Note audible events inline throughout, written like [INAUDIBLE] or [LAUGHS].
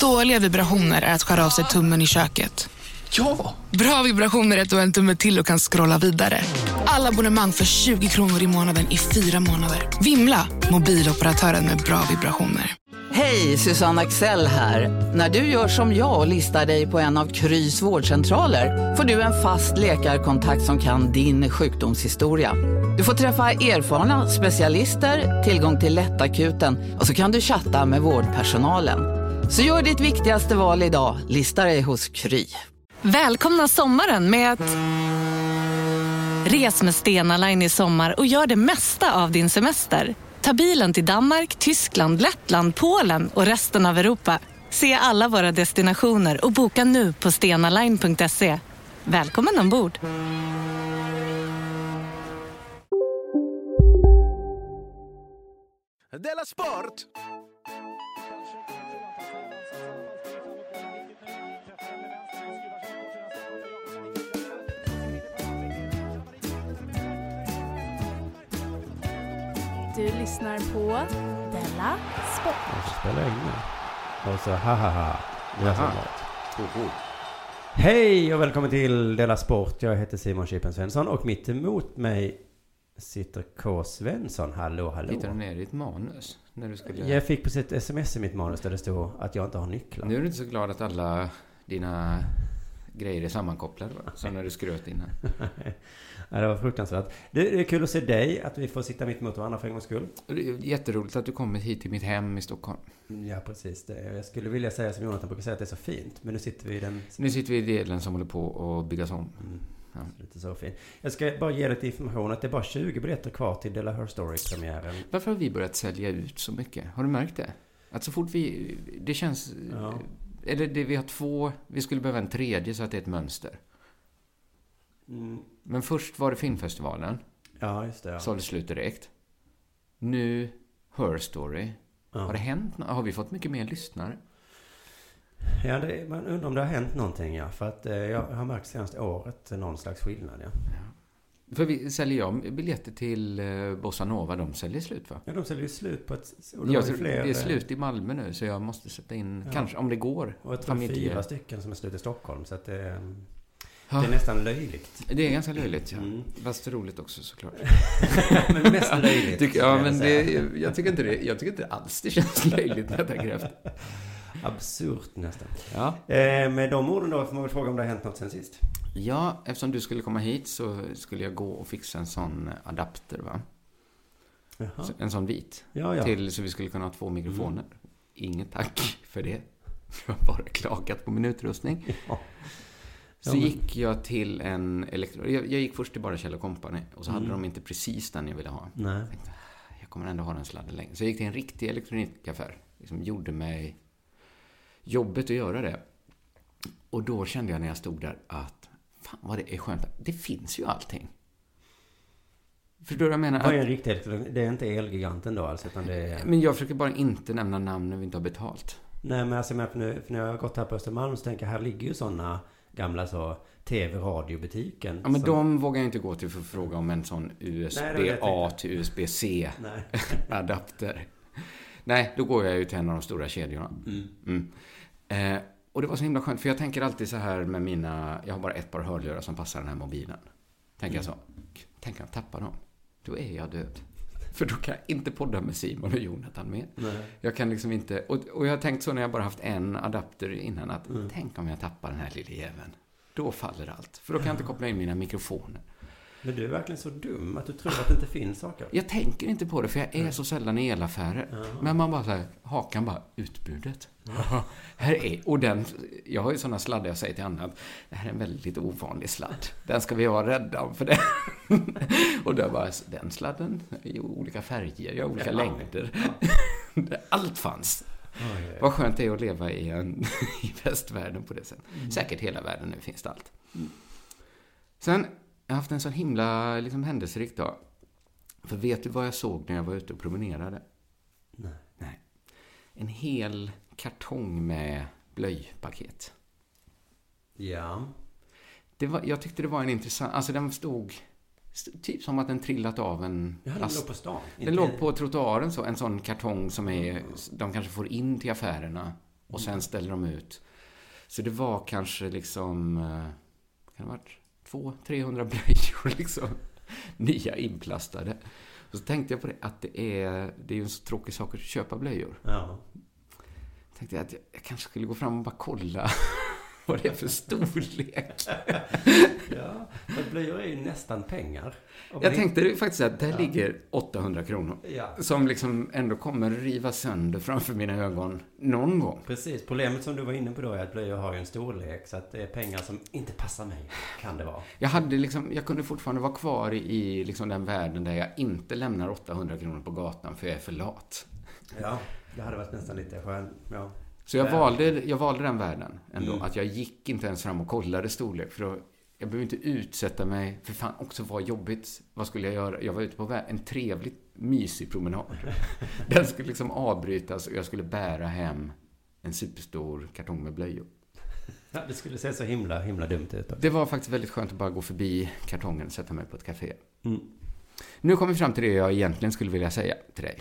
Dåliga vibrationer är att skära av sig tummen i köket. Ja! Bra vibrationer är att du har en tumme till och kan scrolla vidare. Alla abonnemang för 20 kronor i månaden i fyra månader. Vimla! Mobiloperatören med bra vibrationer. Hej, Susanne Axel här. När du gör som jag och listar dig på en av Krys vårdcentraler får du en fast läkarkontakt som kan din sjukdomshistoria. Du får träffa erfarna specialister, tillgång till lättakuten och så kan du chatta med vårdpersonalen. Så gör ditt viktigaste val idag, listar dig hos Kry. Välkomna sommaren med att... Res med Stena Line i sommar och gör det mesta av din semester. Ta bilen till Danmark, Tyskland, Lettland, Polen och resten av Europa. Se alla våra destinationer och boka nu på stenaline.se. Välkommen ombord! Della Sport! Du lyssnar på Della Sport. Jag spelar in. Och så ha ha ha. Det är så Aha. mat. Hej och välkommen till Della Sport. Jag heter Simon Chippen Svensson och mitt emot mig sitter K. Svensson. Hallå, hallå. Hittar du ner ditt manus? När du skulle... Jag fick precis ett sms i mitt manus där det stod att jag inte har nycklar. Nu är du inte så glad att alla dina grejer är sammankopplade, va? Som när du skröt innan. [LAUGHS] ja, det var fruktansvärt. Det är kul att se dig, att vi får sitta mitt emot varandra för en gångs skull. Jätteroligt att du kommer hit till mitt hem i Stockholm. Ja, precis. Jag skulle vilja säga som Jonathan brukar säga att det är så fint. Men nu sitter vi i den... Nu sitter vi i delen som håller på att byggas om. Mm. Ja. Lite så fint. Jag ska bara ge lite information att det är bara 20 biljetter kvar till Della Her Story-premiären. Varför har vi börjat sälja ut så mycket? Har du märkt det? Att så fort vi... Det känns... Ja. Eller det, vi har två... Vi skulle behöva en tredje så att det är ett mönster. Mm. Men först var det filmfestivalen. Ja, just det. Ja. Sålde slut direkt. Nu Her Story. Ja. Har det hänt Har vi fått mycket mer lyssnare? Ja, det, man undrar om det har hänt någonting, ja. För att eh, jag har märkt senaste året någon slags skillnad, ja. För vi säljer jag biljetter till eh, Bossa Nova, de säljer slut va? Ja, de säljer slut på ett... Det Jag fler, det är eh, slut i Malmö nu, så jag måste sätta in, Ja. kanske om det går. Och jag tror familje- fyra stycken som är slut i Stockholm. Så att det, eh, Ja. Det är nästan löjligt. Det är ganska löjligt, ja. Mm. Fast roligt också såklart. [LAUGHS] Men mest löjligt. Skulle ja, men det, jag, tycker inte det, jag tycker inte alls det känns [LAUGHS] löjligt tänker efter. Absurt nästan. Ja. Eh, med de orden då får man väl fråga om det har hänt något sen sist. ja, eftersom du skulle komma hit så skulle jag gå och fixa en sån adapter, va? Jaha. En sån vit. Ja, ja. Till, så vi skulle kunna ha två mikrofoner. Mm. Inget tack för det. [LAUGHS] Jag har bara klagat på min utrustning. Ja. Så men- gick jag till en elektro... Jag, jag gick först till bara Kjell Company och så hade Mm. de inte precis den jag ville ha. Nej. Jag tänkte, "Ah, jag kommer ändå ha den sladden länge. Så jag gick till en riktig elektronikaffär. Liksom gjorde mig jobbet att göra det. Och då kände jag när jag stod där att fan vad det är skönt. Det finns ju allting. Förstår du vad jag menar? Vad är en riktig elektronik? Det är inte Elgiganten då alltså, utan det är... Men jag försöker bara inte nämna namn när vi inte har betalt. Nej men alltså, men för nu, för när jag har gått här på Östermalm så tänker jag, här ligger ju sådana gamla så tv-radiobutiken. Ja, men som- de vågar jag inte gå till för att fråga om en sån USB-A till USB-C [LAUGHS] Nej. då går jag ju till en av de stora kedjorna. Mm. Eh, och det var så himla skönt, för jag tänker alltid så här med mina, jag har bara ett par hörlurar som passar den här mobilen. Tänker jag så, tänk om jag tappar dem, då är jag död. För då kan jag inte podda med Simon och Jonathan mer. Nej. Jag kan liksom inte, och, och jag har tänkt så när jag bara haft en adapter innan att Mm. tänk om jag tappar den här lilla jäveln. Då faller allt. För då kan jag inte koppla in mina mikrofoner. Men du är verkligen så dum att du tror att det inte finns saker. Jag tänker inte på det för jag är så sällan i elaffärer. Ja. Men man bara så här, hakan bara, utbudet. här är, och den, jag har ju sådana sladdar jag säger till andra att det här är en väldigt ovanlig sladd. Den ska vi vara rädda om för det. [LAUGHS] och då bara, den sladden i olika färger, i olika längder. Allt fanns. Oj. Vad skönt det är att leva i, en, [LAUGHS] i västvärlden på det sättet. Säkert hela världen, nu finns det allt. Sen, jag har haft en sån himla liksom, händelserik dag. För vet du vad jag såg när jag var ute och promenerade? Nej. Nej. En hel kartong med blöjpaket. Ja. Det var, jag tyckte det var en intressant... Alltså den stod... st- Typ som att den trillat av en Ja, den låg på stan. Den låg på trottoaren så, en sån kartong som är, de kanske får in till affärerna Och sen ställer de ut. Så det var kanske liksom, eh, kan det varit 200-300 blöjor [LAUGHS] liksom. Nya inplastade. Och så tänkte jag på det, att det är, det är en så tråkig sak att köpa blöjor. Ja. Tänkte jag att jag, jag kanske skulle gå fram och bara kolla vad det är för storlek. [LAUGHS] ja. För blöjor är ju nästan pengar. Jag det- tänkte faktiskt att där ligger 800 kronor. Ja. Som liksom ändå kommer riva sönder framför mina ögon någon gång. Precis. Problemet som du var inne på då är att blöjor har ju en storlek. Så att det är pengar som inte passar mig. Kan det vara. Jag, hade liksom, jag kunde fortfarande vara kvar i liksom den världen där jag inte lämnar 800 kronor på gatan för jag är för lat. Ja. Det hade varit nästan lite skön. Ja. Så jag Ja. valde, jag valde den världen ändå. Mm. Att jag gick inte ens fram och kollade storlek. För då, jag behöver inte utsätta mig, för fan också vad jobbigt. Vad skulle jag göra? Jag var ute på en trevlig, mysig promenad. [LAUGHS] Den skulle liksom avbrytas och jag skulle bära hem en superstor kartong med blöjor. [LAUGHS] Ja, det skulle se så himla, himla dumt ut. Det var faktiskt väldigt skönt att bara gå förbi kartongen och sätta mig på ett café. Mm. Nu kommer vi fram till det jag egentligen skulle vilja säga till dig.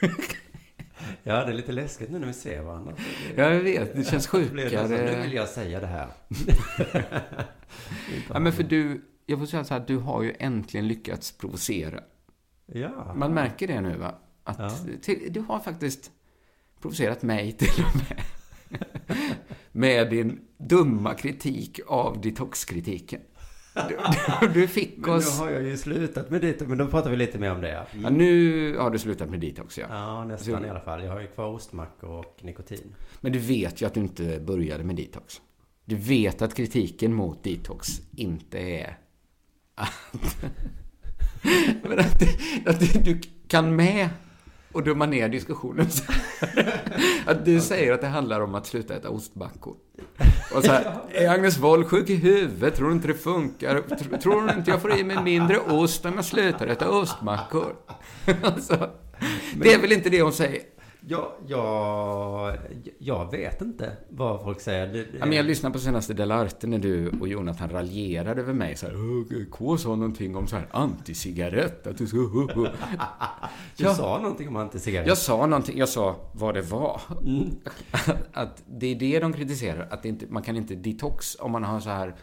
[LAUGHS] Ja, det är lite läskigt nu när vi ser varandra. Ja, jag vet. Det känns nästan, Nu vill sjukare. jag säga det här. [LAUGHS] Ja, men för du, jag får säga så här, du har ju äntligen lyckats provocera. Ja. Man märker det nu, va? Att Ja. till, du har faktiskt provocerat mig till och med. [LAUGHS] med din dumma kritik av detoxkritiken. Du, du, fick Men nu oss... har jag ju slutat med det, men då pratar vi lite mer om det. Ja, Ja, nu har du slutat med detox, ja. ja nästan Så- i alla fall. Jag har ju kvar ostmackor och nikotin. Men du vet ju att du inte började med detox. Du vet att kritiken mot detox inte är att, [LAUGHS] men att, att du kan med och dumma ner diskussionen. [LAUGHS] Att du säger att det handlar om att sluta äta ostmackor. Och så här, är Agnes Wold sjuk i huvudet? Tror du inte det funkar? Tr- Tror du inte jag får i mig mindre ost om jag slutar äta ostmackor? [LAUGHS] Alltså, det är väl inte det hon säger? Jag, jag, jag vet inte vad folk säger. Det, Ja, men jag lyssnade på senaste Delarte när du och Jonathan raljerade över mig. Så här, "Åh, K sa någonting om så här anti-cigarett. Att du ska... [LAUGHS] du ja. sa någonting om anti-cigarett. Jag sa någonting, jag sa vad det var. [LAUGHS] Att det är det de kritiserar. Att det inte, man kan inte detox om man har så här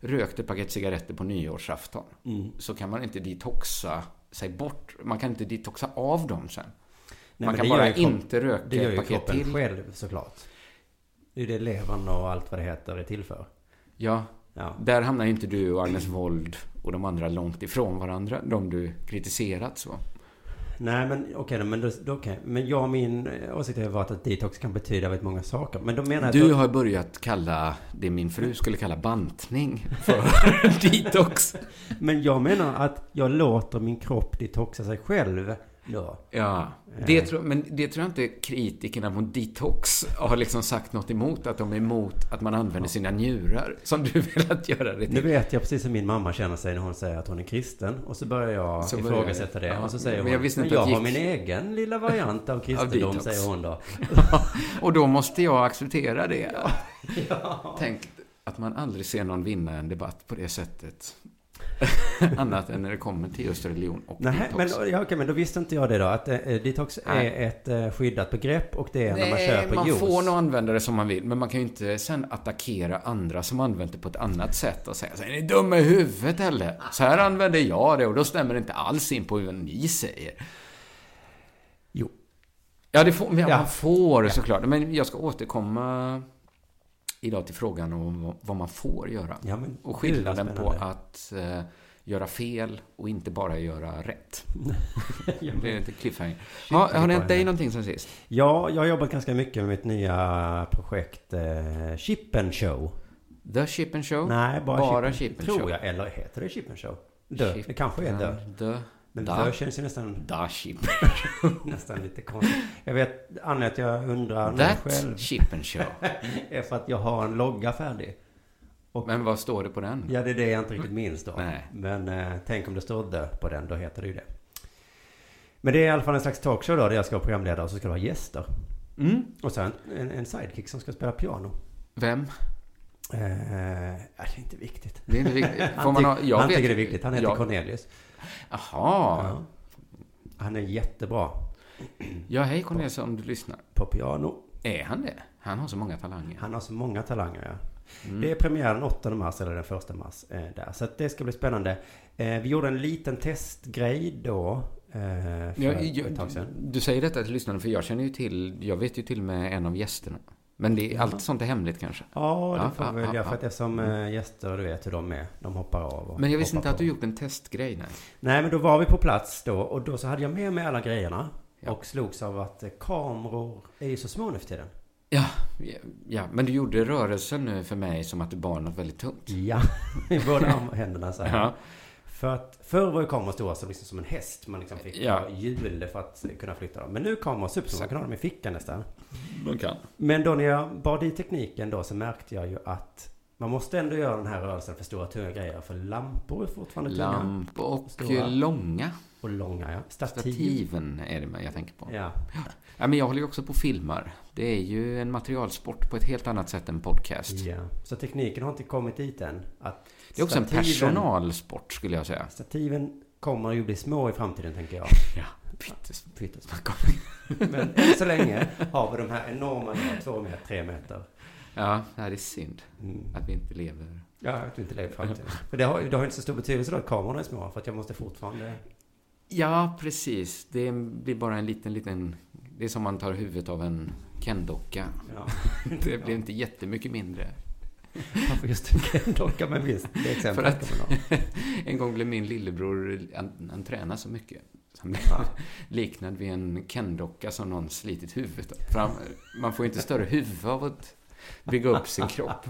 rökt ett paket cigaretter på nyårsafton. Så kan man inte detoxa sig bort. Man kan inte detoxa av dem sen. Man kan bara inte röka Det gör ett ju paket kroppen till. själv såklart. Det är det levern och allt vad det heter är till för. Ja, Ja. Där hamnar ju inte du och Agnes Wold och de andra långt ifrån varandra. De du kritiserat så. Nej men okej, men, då, då, okej. men jag och min åsikt har varit att detox kan betyda väldigt många saker. Men då menar Du att... har börjat kalla det min fru skulle kalla bantning för [LAUGHS] detox. Men jag menar att jag låter min kropp detoxa sig själv då. Ja, det tror, men det tror jag inte kritikerna mot detox har liksom sagt något emot. Att de är emot att man använder sina njurar. Som du [LAUGHS] velat göra det Nu till. vet jag precis hur min mamma känner sig när hon säger att hon är kristen. Och så börjar jag Så börjar ifrågasätta det. Ja, och så säger hon, jag visste inte jag att har gick- min egen lilla [LAUGHS] variant av kristendom, detox. säger hon då. [LAUGHS] Och då måste jag acceptera det. Tänk att man aldrig ser någon vinna en debatt på det sättet. [LAUGHS] Annat än när det kommer till just religion och Nej, detox. men, ja, okej, men då visste inte jag det då. Att eh, detox Nej. är ett eh, skyddat begrepp och det är när man Nej, köper man juice. får nog använda det som man vill, men man kan ju inte sen attackera andra som använt det på ett annat sätt och säga så är ni dumma i huvudet eller? Så här använder jag det och då stämmer det inte alls in på vad ni säger. Jo. Ja, det får, men Ja. man får såklart. Men jag ska återkomma idag till frågan om vad- man får göra. Ja, men och skillnaden på att eh, göra fel och inte bara göra rätt. [LAUGHS] Ja, Det är inte cliffhanger. Ha, har det hänt dig någonting sen sist? Ja, jag har jobbat ganska mycket med mitt nya projekt eh, Chip and Show. The Chip and Show? Nej, bara, Bara Chip, Chip and Tror Show. jag, eller heter det Chip and Show? Dö, Chip det kanske är and The... Men Da. dö känns ju nästan, Da Chip. [LAUGHS] nästan lite konstigt. Jag vet, anledningen att jag undrar nu That själv Chip and Show. [LAUGHS] är för att jag har en logga färdig. Men vad står det på den? Ja, det är det jag inte riktigt minns då. Nej. Men eh, tänk om det står dö på den, då heter det ju det. Men det är i alla fall en slags talkshow då, där jag ska vara programledare och så ska det vara gäster. Mm. Och sen en, en sidekick som ska spela piano. Vem? Eh, ja, det är inte viktigt. Det [LAUGHS] är inte viktigt. Får man ha, jag han vet- tycker det är viktigt. Han heter jag- Cornelius. Jaha. Ja. Han är jättebra. Ja, hej Cornelis om du lyssnar. på piano. Är han det? Han har så många talanger. Han har så många talanger, ja. Mm. Det är premiär den 8 mars eller den 1 mars eh, där. Så det ska bli spännande. Eh, vi gjorde en liten testgrej då. Eh, för Ja, ett tag sedan. jag, du säger detta till lyssnarna för jag känner ju till, jag vet ju till och med en av gästerna. Men det är, allt sånt är hemligt kanske. Ja, det Ja, får ja, vi väl ja. För ja. att eftersom eh, gäster, du vet hur de är. De hoppar av och Men jag visste inte att på. du gjort en testgrej. Nej. Nej, men då var vi på plats då. Och då så hade jag med mig alla grejerna. Ja. Och slogs av att eh, kameror är ju så små nu för tiden. Ja, ja, ja, men du gjorde rörelsen nu för mig som att du bar något väldigt tungt. Ja, [LAUGHS] i båda [LAUGHS] händerna så här. Ja. För att förr var ju kameror stora som, liksom som en häst. Man liksom fick Ja. hjul för att kunna flytta dem. Men nu kameror supersmå. Man kan ha dem i fickan nästan. De kan. Men då när jag bar dit tekniken då så märkte jag ju att man måste ändå göra den här rörelsen för stora tunga grejer. För lampor är fortfarande tunga. Lamp och Stora. långa Och långa ja. Stativ. stativen är det jag tänker på. Ja. Ja, men jag håller ju också på filmar. Det är ju en materialsport på ett helt annat sätt än podcast. ja. Så tekniken har inte kommit dit än. Att Det är också en stativen- personalsport skulle jag säga. Stativen kommer ju bli små i framtiden tänker jag. [LAUGHS] Ja, pyttesmå. Pyttesmå. [LAUGHS] Men än så länge har vi de här enorma, två meter, tre meter. Ja, det är synd Mm. att vi inte lever. Ja, att vi inte lever framtiden. För det har, det har inte så stor betydelse då att kamerorna är små. För att jag måste fortfarande... Ja, precis. Det blir bara en liten, liten... Det är som man tar huvudet av en Ken-docka. Ja, [LAUGHS] Det blir inte jättemycket mindre. varför just en Ken-docka? Men visst, det är För att-. [LAUGHS] En gång blev min lillebror, han, han tränar så mycket. Han blev [LAUGHS] liknad vid en Ken-docka som någon slitit huvudet han, man får ju inte större huvud av att bygga upp sin kropp.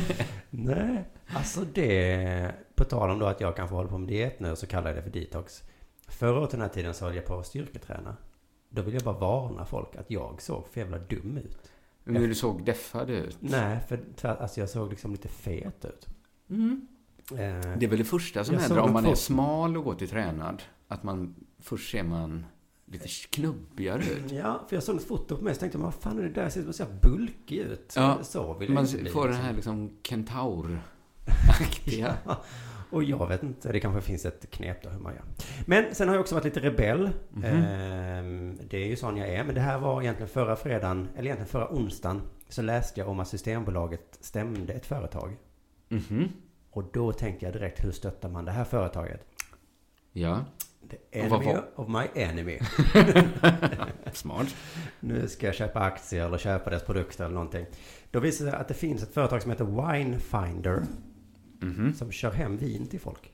[LAUGHS] Nej, alltså det... På tal om då att jag kanske håller på med diet nu så kallar jag det för detox. Förra året den här tiden så höll jag på att styrketräna. Då vill jag bara varna folk att jag såg för jävla dum ut. Men du såg deffad ut. Nej, för alltså jag såg liksom lite fet ut. Mm. Eh, Det är väl det första som händer om man är fot- smal och går till tränad. Att man, först ser man lite knubbigare ut. Ja, för jag såg ett foto på mig så tänkte jag, vad fan är det där? Jag ser så bulkig ut. Ja, så vill Man bli. får den liksom. här liksom [LAUGHS] kentaur-aktiga. Ja. Och jag vet inte, det kanske finns ett knep då hur man gör. Men sen har jag också varit lite rebell. Mhm. Ehm, det är ju sån jag är. Men det här var egentligen förra fredagen, eller egentligen förra onsdagen, så läste jag om att Systembolaget stämde ett företag. Mhm. Och då tänkte jag direkt, hur stöttar man det här företaget? Ja, The enemy of my enemy. [LAUGHS] smart. Nu ska jag köpa aktier eller köpa deras produkter eller någonting. Då visar det sig att det finns ett företag som heter Winefinder. Mhm. Som kör hem vin till folk.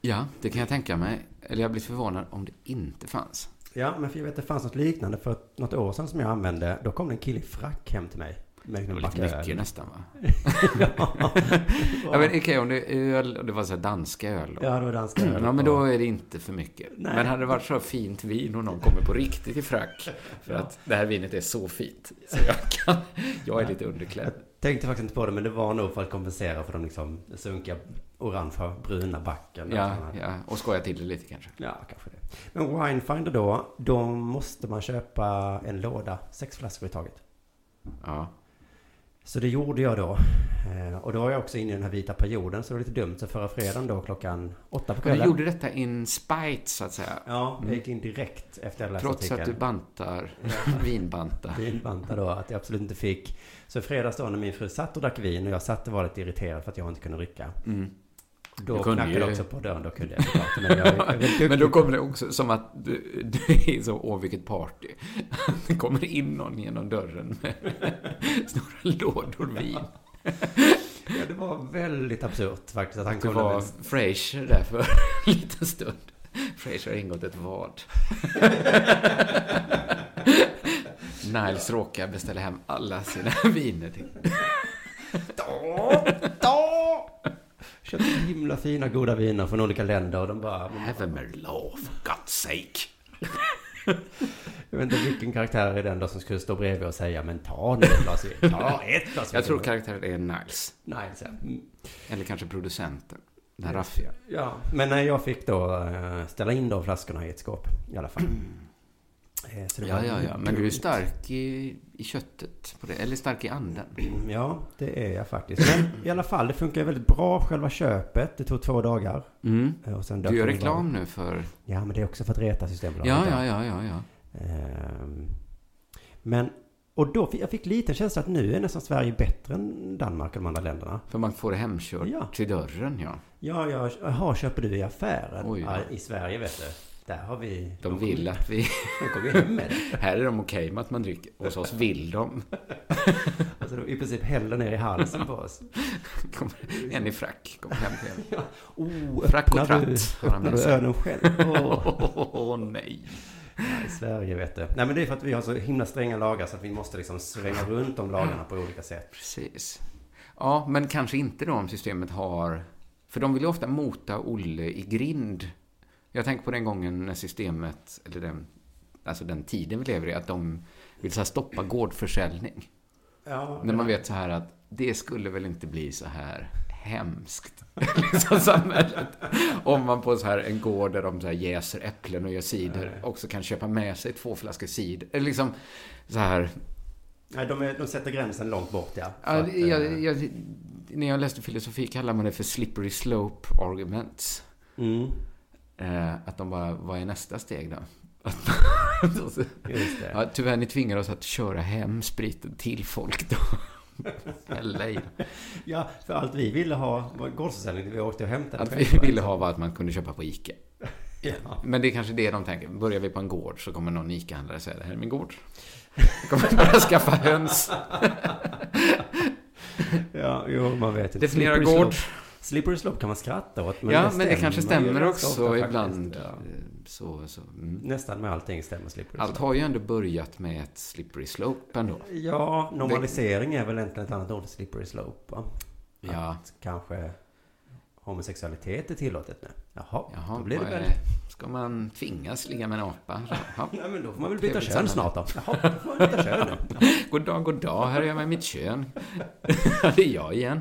Ja, det kan jag tänka mig. Eller jag blir förvånad om det inte fanns. Ja, men för jag vet att det fanns något liknande för något år sedan som jag använde. Då kom det en kille i frack hem till mig. Det var lite öl. mycket nästan va? ja. [LAUGHS] Ja, men okej, om det är öl och det var så här danska öl ja, det var danska öl. Ja, men då är det inte för mycket. Nej. Men hade det varit så fint vin och någon kommer på riktigt i frack för att det här vinet är så fint. Så [LAUGHS] jag kan, jag är lite underklädd. Jag tänkte faktiskt inte på det, men det var nog för att kompensera för de liksom sunkiga, orangea, bruna backen. Ja, ja, och skoja till det lite kanske. ja, kanske det. Men Winefinder då, då måste man köpa en låda, sex flaskor i taget. Ja. Så det gjorde jag då. Eh, Och då var jag också inne i den här vita perioden, så det var lite dumt. Så förra fredagen då klockan åtta på Men kvällen. du gjorde detta in spite, så att säga. Ja, jag gick in direkt efter jag läst Trots att du bantar, [LAUGHS] vinbantar. Vinbanta då, att jag absolut inte fick. Så fredags då när min fru satt och drack vin och jag satt och var lite irriterad för att jag inte kunde rycka. Mm. Då knackade ju- också på dörren, då kunde jag såklart. Men [LAUGHS] jag, jag, Men då kommer det också som att du, du är så, åh vilket party. [LAUGHS] Det kommer in någon genom dörren med [LAUGHS] stora lådor vin. Ja, det var väldigt absurt faktiskt att han Det var med Frasier där för en liten stund. Frasier har ingått ett vad. Niles råkar beställa hem alla sina viner till. Da, da. Köpte himla fina goda viner från olika länder och de bara... Have a Merlot for God's sake. Jag vet inte vilken karaktär är den då som skulle stå bredvid och säga men ta nu ett glas vin. [LAUGHS] Ta ett glas. Jag tror karaktären är Niles. Nej, så, mm. Eller kanske producenten. Den raffiga. Ja, men när jag fick då eh, ställa in de flaskorna i ett skåp i alla fall. [CLEARS THROAT] Eh, så det Ja, ja, ja. Men du är stark i, i köttet på det. Eller stark i anden. Ja, det är jag faktiskt. Men i alla fall, det funkar väldigt bra själva köpet. Det tog två dagar. Mm. Eh, Och sen Du gör reklam nu för... Ja, men det är också för att reta Systembolaget. Ja, ja, ja, ja, ja. Ehm, Men, och då fick jag fick lite känsla att nu är nästan Sverige bättre än Danmark och de andra länderna. För man får det hemkört Ja. till dörren, ja. Ja, jag, jaha, köper du i affären? Oj, ja, ja. I Sverige, vet du. Där har vi... De vill att vi... De kommer hem med det. [LAUGHS] Här är de okej med att man dricker. Hos oss vill de. [LAUGHS] Alltså, de i princip häller ner i halsen på oss. [LAUGHS] Kommer en i frack. Kommer hem till en. Oh, Frack och tratt öppnar du ölen själv? Åh, Åh, nej. I Sverige, vet du. Nej, men det är för att vi har så himla stränga lagar så att vi måste liksom svänga runt de lagarna på olika sätt. Precis. Ja, men kanske inte då om systemet har... För de vill ju ofta mota Olle i grind. Jag tänker på den gången när systemet, eller den, alltså den tiden vi lever i, att de vill så stoppa gårdförsäljning. Ja, När man vet så här att det skulle väl inte bli så här hemskt, [LAUGHS] liksom samhället. Om man på så här en gård där de så här jäser äpplen och gör cider också kan köpa med sig två flaskor cider. Eller liksom så här, Nej, de, är, de sätter gränsen långt bort, ja. Ja, att, eh, jag, jag, när jag läste filosofi kallar man det för slippery slope arguments. Mm, Eh, att de bara, vad är nästa steg då? Just det. ja, tyvärr, ni tvingar oss att köra hem spriten till folk då. Eller. Ja, för allt vi ville ha var gårdsförsäljning. Vi åkte och hämtade själva. vi ville ha var att man kunde köpa på Ica. Ja. Men det är kanske det de tänker. Börjar vi på en gård så kommer någon Ica-handlare säga det här är min gård. Jag [LAUGHS] kommer bara skaffa höns. ja, jo, man vet. Definiera gård. Slippery slope kan man skratta åt. ja, men det kanske stämmer också ibland. ja. Eh, Så, så. Mm. Nästan med allting stämmer slippery Allt slope. har ju ändå börjat med ett slippery slope ändå. Ja, normalisering är väl egentligen ett annat ord för slippery slope, va? Ja. Att kanske homosexualitet är tillåtet nu. Jaha, Jaha, då blir det väl... Ska man tvingas ligga med en apa? [LAUGHS] Ja. Nej, men då får man väl byta kön snart då. Jaha, då får man byta kön. [LAUGHS] God dag, god dag, här är jag med mitt kön. [LAUGHS] det är jag igen.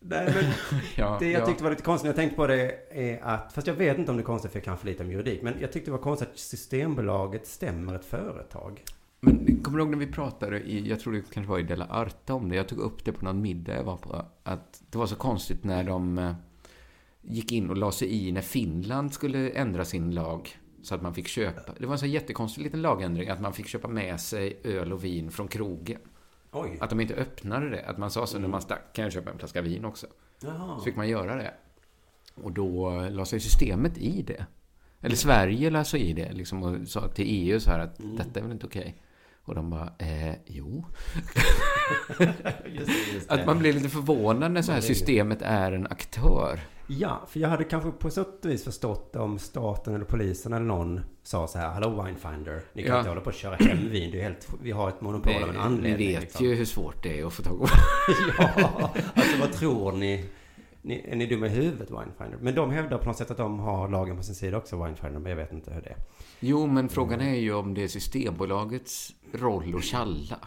Nej, men [LAUGHS] Ja, Det jag ja. tyckte var lite konstigt när jag tänkte på det är att, fast jag vet inte om det är konstigt för jag kan för lite om juridik, men jag tyckte det var konstigt att Systembolaget stämmer ett företag. Men kommer du ihåg när vi pratade i, jag tror det kanske var i Della Arte om det, jag tog upp det på någon middag jag var på, att det var så konstigt när de eh, gick in och la sig i när Finland skulle ändra sin lag så att man fick köpa, det var en så jättekonstig liten lagändring, att man fick köpa med sig öl och vin från krogen. Oj. Att de inte öppnade det, att man sa så när man stack, kan jag köpa en flaska vin också? Jaha. Så fick man göra det. Och då eh, la sig systemet i det. Eller Sverige la sig i det liksom, och sa till EU så här att detta är väl inte okej. Och de bara, eh, jo. [LAUGHS] Just det, just det. Att man blir lite förvånad när så här systemet är en aktör. Ja, för jag hade kanske på sätt och vis förstått om staten eller polisen eller någon sa så här, hallå Winefinder, ni kan Ja. inte hålla på att köra hem vin, det är helt, vi har ett monopol av en Ni anledning. vet liksom. ju hur svårt det är att få tag på. [LAUGHS] ja, alltså vad tror ni? ni? Är ni dumma i huvudet, Winefinder? Men de hävdar på något sätt att de har lagen på sin sida också, Winefinder, men jag vet inte hur det är. Jo, men frågan är ju om det är Systembolagets roll att tjalla.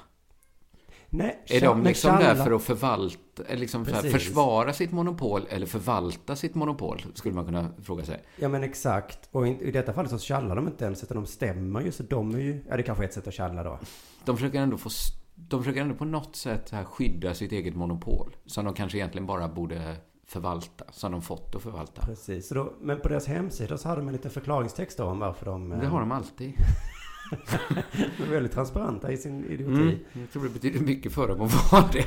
Nej, Är de liksom där för att förvalta, eller liksom här, Precis. försvara sitt monopol eller förvalta sitt monopol? Skulle man kunna fråga sig. Ja men exakt. Och i, i detta fallet så tjallar de inte ens utan de stämmer ju. Så de är ju, ja det kanske är ett sätt att tjalla då. De försöker ändå få, de försöker ändå på något sätt här skydda sitt eget monopol. Som de kanske egentligen bara borde förvalta. Som de fått att förvalta. Precis. Då, men på deras hemsida så hade de en liten förklaringstext om varför de... eh, Det har de alltid. De är väldigt transparenta i sin idioti. Mm. Jag tror det betyder mycket för dem att vara det.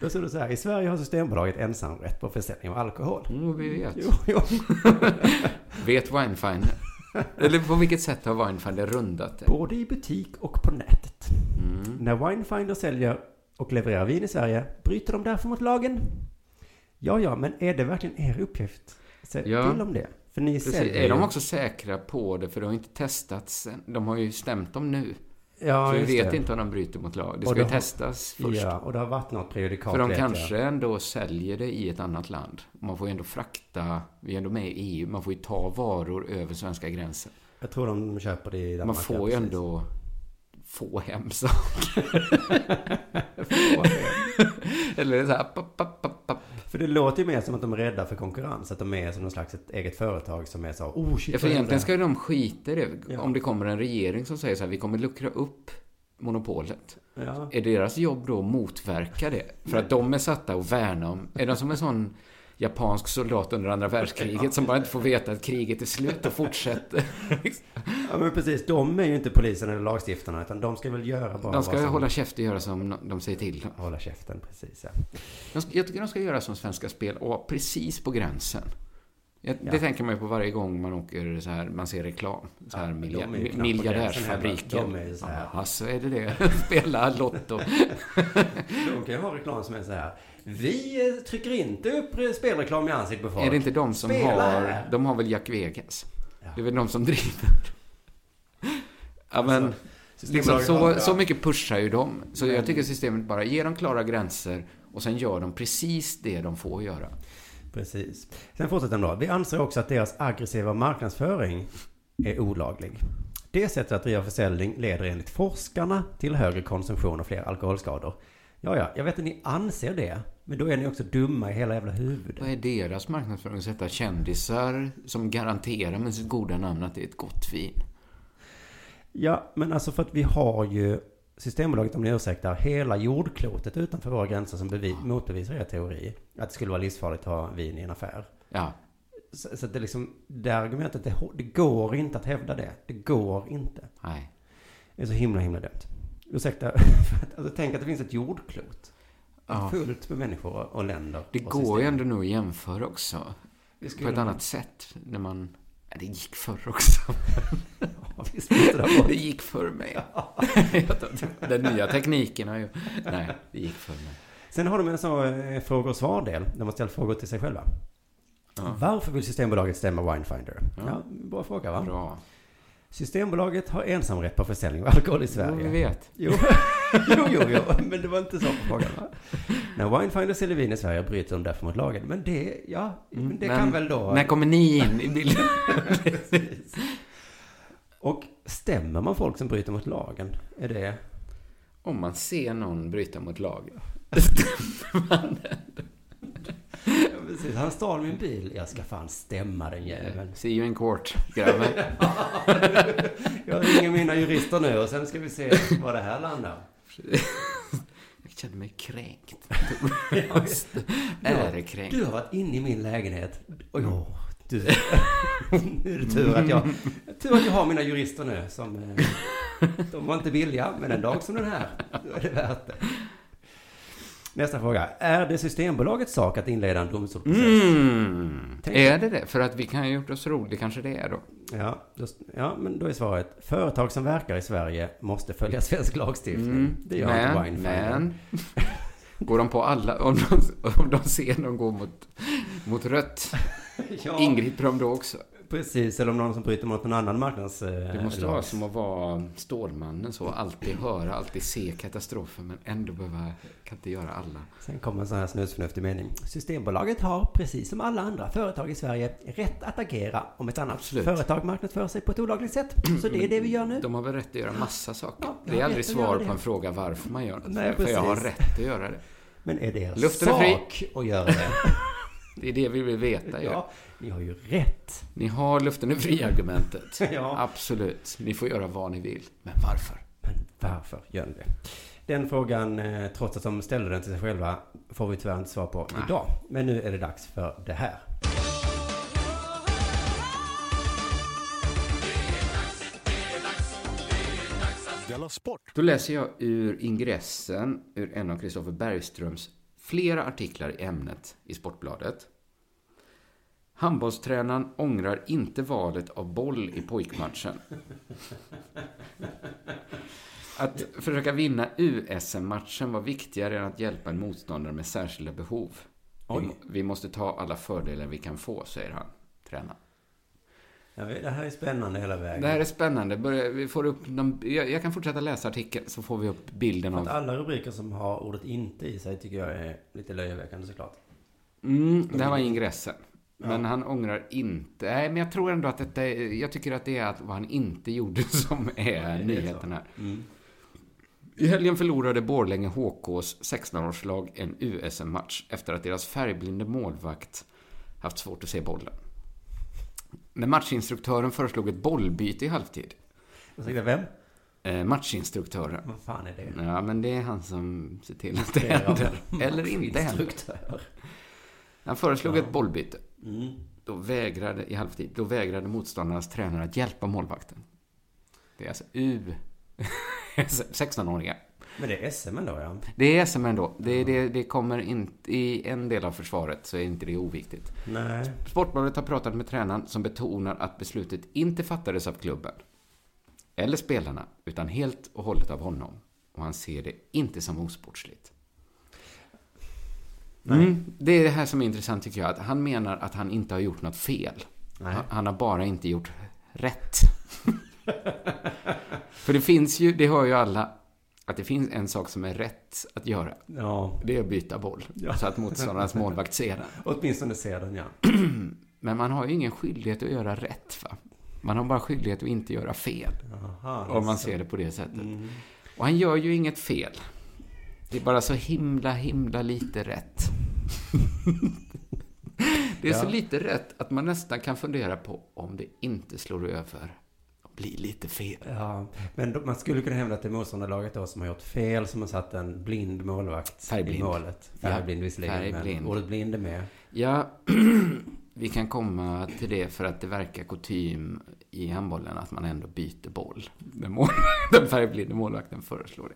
Då står det så här. I Sverige har Systembolaget ensamrätt på försäljning av alkohol. Mm, vi vet. Jo, jo. [LAUGHS] Vet Winefinder? Eller på vilket sätt har Winefinder rundat det? Både i butik och på nätet. Mm. När Winefinder säljer och levererar vin i Sverige bryter de därför mot lagen. Ja, ja, men är det verkligen er uppgift? Säg Ja. till om det. För ni Precis. säljer Är de ju- också säkra på det? För det har ju inte testats. De har ju stämt dem nu. Ja, så vi vet det. inte om de bryter mot lag. Det Och ska ju det har- testas först. Ja, och det har varit något prejudikat. För de vet jag. kanske ändå säljer det i ett annat land. Man får ju ändå frakta, vi är ändå med i EU, man får ju ta varor över svenska gränser. Jag tror de köper det i Danmark. Man får ju ändå få hem saker. [LAUGHS] [LAUGHS] Eller så här, För det låter ju mer som att de är rädda för konkurrens. Att de är som någon slags ett eget företag som är så, oh shit. Ja, för egentligen ska ju de skita i det. Ja. Om det kommer en regering som säger så här, vi kommer luckra upp monopolet. Ja. Är deras jobb då att motverka det? För att de är satta att värna om... Är de som en sån japansk soldat under andra världskriget som bara inte får veta att kriget är slut och fortsätter? ja, men precis. De är ju inte polisen eller lagstiftarna, utan de ska väl göra bara De ska vad som... hålla käft och göra som de säger till. Hålla käften, precis ja. De ska, jag tycker de ska göra som Svenska Spel och vara precis på gränsen. Jag, Ja. Det tänker man ju på varje gång man åker så här, man ser reklam. Så här Ja, milja, miljardärsfabriken. De är ju så här. Ja, så är det det. [LAUGHS] Spela Lotto. De kan ju ha reklam som är så här. Vi trycker inte upp spelreklam i ansiktet på folk. Är det inte de som Spela har... här. De har väl Jack Vegas? Ja. Det är väl de som driver. [LAUGHS] Ja, men... Alltså, Liksom, så, så mycket pushar ju de. Så jag tycker systemet bara ger dem klara gränser och sen gör de precis det de får göra. Precis. Sen fortsätter de då. Vi anser också att deras aggressiva marknadsföring är olaglig. Det sättet att driva försäljning leder enligt forskarna till högre konsumtion och fler alkoholskador. Ja, ja, jag vet att ni anser det. Men då är ni också dumma i hela jävla huvudet. Vad är deras marknadsföring? Att sätta kändisar som garanterar med sitt goda namn att det är ett gott vin. Ja, men alltså för att vi har ju Systembolaget, om ni ursäktar, hela jordklotet utanför våra gränser som bevis, motbevisar er teori. Att det skulle vara livsfarligt att ha vin i en affär. Ja, Så, så det liksom, det argumentet, det, det går inte att hävda det. Det går inte. nej. Det är så himla, himla dumt. Ursäkta, [LAUGHS] alltså tänk att det finns ett jordklot. Ja. Fullt med människor och länder. Det och går ju system. ändå nog att jämföra också. På ett annat sätt. När man... Ja, det gick förr [LAUGHS] också. Ja, visst det. Det gick för mig. [LAUGHS] Den nya tekniken har ju... Nej, det gick för mig. Sen har de en sån eh, frågor och svar-del. Där man ställer frågor till sig själva. Ja. Varför vill Systembolaget stämma Winefinder? Ja, Ja. bra fråga va? Bra. Systembolaget har ensamrätt på försäljning av alkohol i Jo, Sverige. vi vet. Jo, [LAUGHS] [LAUGHS] jo, jo, jo, men det var inte så på frågan va? När Winefinder säljer vin i Sverige bryter de därför mot lagen. Men det, ja, men det Men kan väl då... När kommer ni in i bilden? [LAUGHS] [LAUGHS] Och stämmer man folk som bryter mot lagen? Är det... Om man ser någon bryta mot lagen. Ja, precis. Han stal min bil. Jag ska fan stämma den jäveln. See you in court, grabben. Jag ringer mina jurister nu och sen ska vi se var det här landar. [LAUGHS] Jag känner mig kränkt. [LAUGHS] Ärekränkt. Du har varit inne i min lägenhet. Och jag, du, [LAUGHS] nu är det tur att jag, tur att jag har mina jurister nu som, eh, de var inte villiga, men en dag som den här, då är det värt det. Nästa fråga. Är det Systembolagets sak att inleda en domstolsprocess? Mm. Är det det? För att vi kan ju gjort oss roligt, kanske det är då. Ja, just, ja, men då är svaret. Företag som verkar i Sverige måste följa svensk lagstiftning. Det gör inte men, Winefinder. men. [LAUGHS] Går de på alla, om de, om de ser någon gå mot, mot rött, [LAUGHS] Ja, ingriper de då också? Precis. Eller om någon som bryter mot någon annan marknads... eh, Det måste vara som att vara Stålmannen så, alltid höra, alltid se katastrofen men ändå behöva, kan inte göra alla. Sen kommer en sån här snusförnuftig mening. Systembolaget har, precis som alla andra företag i Sverige, rätt att agera om ett annat Absolut. företag marknadsför sig på ett olagligt sätt. Så det är det vi gör nu. De har väl rätt att göra massa saker. Ja, de det är aldrig svar det. på en fråga varför man gör. Nej, för jag har rätt att göra det. Men är det er Luften är fri. sak att göra det? [LAUGHS] Det är det vi vill veta ju. Ja, ni har ju rätt. Ni har luften är fri-argumentet. [LAUGHS] Ja. Absolut. Ni får göra vad ni vill. Men varför? Men varför gör ni det? Den frågan, eh, trots att de ställde den till sig själva, får vi tyvärr inte svar på Nej. idag. Men nu är det dags för det här. Sport! Då läser jag ur ingressen ur en av Kristoffer Bergströms flera artiklar i ämnet i Sportbladet. Handbollstränaren ångrar inte valet av boll i pojkmatchen. Att försöka vinna USM-matchen var viktigare än att hjälpa en motståndare med särskilda behov. Vi, Oj. vi måste ta alla fördelar vi kan få, säger han, tränaren. Ja, det här är spännande hela vägen. Det här är spännande. Vi får upp någon, jag, kan fortsätta läsa artikeln så får vi upp bilden av... alla rubriker som har ordet inte i sig tycker jag är lite löjeväckande såklart. Mm, det här var ingressen. Men Ja. han ångrar inte. Nej, men jag tror ändå att detta är, Jag tycker att det är att vad han inte gjorde [LAUGHS] som är är nyheten här. Mm. I helgen förlorade Borlänge HKs 16-årslag en USM-match efter att deras färgblinde målvakt haft svårt att se bollen. Men matchinstruktören föreslog ett bollbyte i halvtid. Ursäkta, vem? Eh, matchinstruktören. Vad fan är det? Ja, men det är han som ser till att det Det händer. Eller inte händer. Han föreslog Ja. ett bollbyte. Mm. Då vägrade, i halvtid, då vägrade motståndarnas tränare att hjälpa målvakten. Det är alltså U... [LAUGHS] 16-åringar. Men det är SM ändå, ja. Det är SM ändå. Det, det, det kommer inte... I en del av försvaret så är inte det oviktigt. Nej. Sportbladet har pratat med tränaren som betonar att beslutet inte fattades av klubben. Eller spelarna, utan helt och hållet av honom. Och han ser det inte som osportsligt. Mm, det är det här som är intressant tycker jag. Att han menar att han inte har gjort något fel. Nej. Han, har bara inte gjort rätt. [LAUGHS] För det finns ju, det hör ju alla, att det finns en sak som är rätt att göra. Ja. Det är att byta boll. Ja. Så att motståndarnas [LAUGHS] målvakt ser den. Åtminstone ser den, ja. [CLEARS THROAT] Men man har ju ingen skyldighet att göra rätt, va? Man har bara skyldighet att inte göra fel. Jaha, Om man ser det på det sättet. Mm. Och han gör ju inget fel. Det är bara så himla, himla lite rätt. det är så Ja. lite rätt att man nästan kan fundera på om det inte slår över och blir lite fel. Ja, men då, man skulle kunna hävda att det är motståndarlaget då som har gjort fel, som har satt en blind målvakt Färgblind. i målet. Ja, Färgblind visserligen, färgblind. men ordet blind är med. Ja, [CLEARS THROAT] vi kan komma till det för att det verkar kutym i handbollen att man ändå byter boll. Den, mål, [LAUGHS] den färgblinde målvakten föreslår det.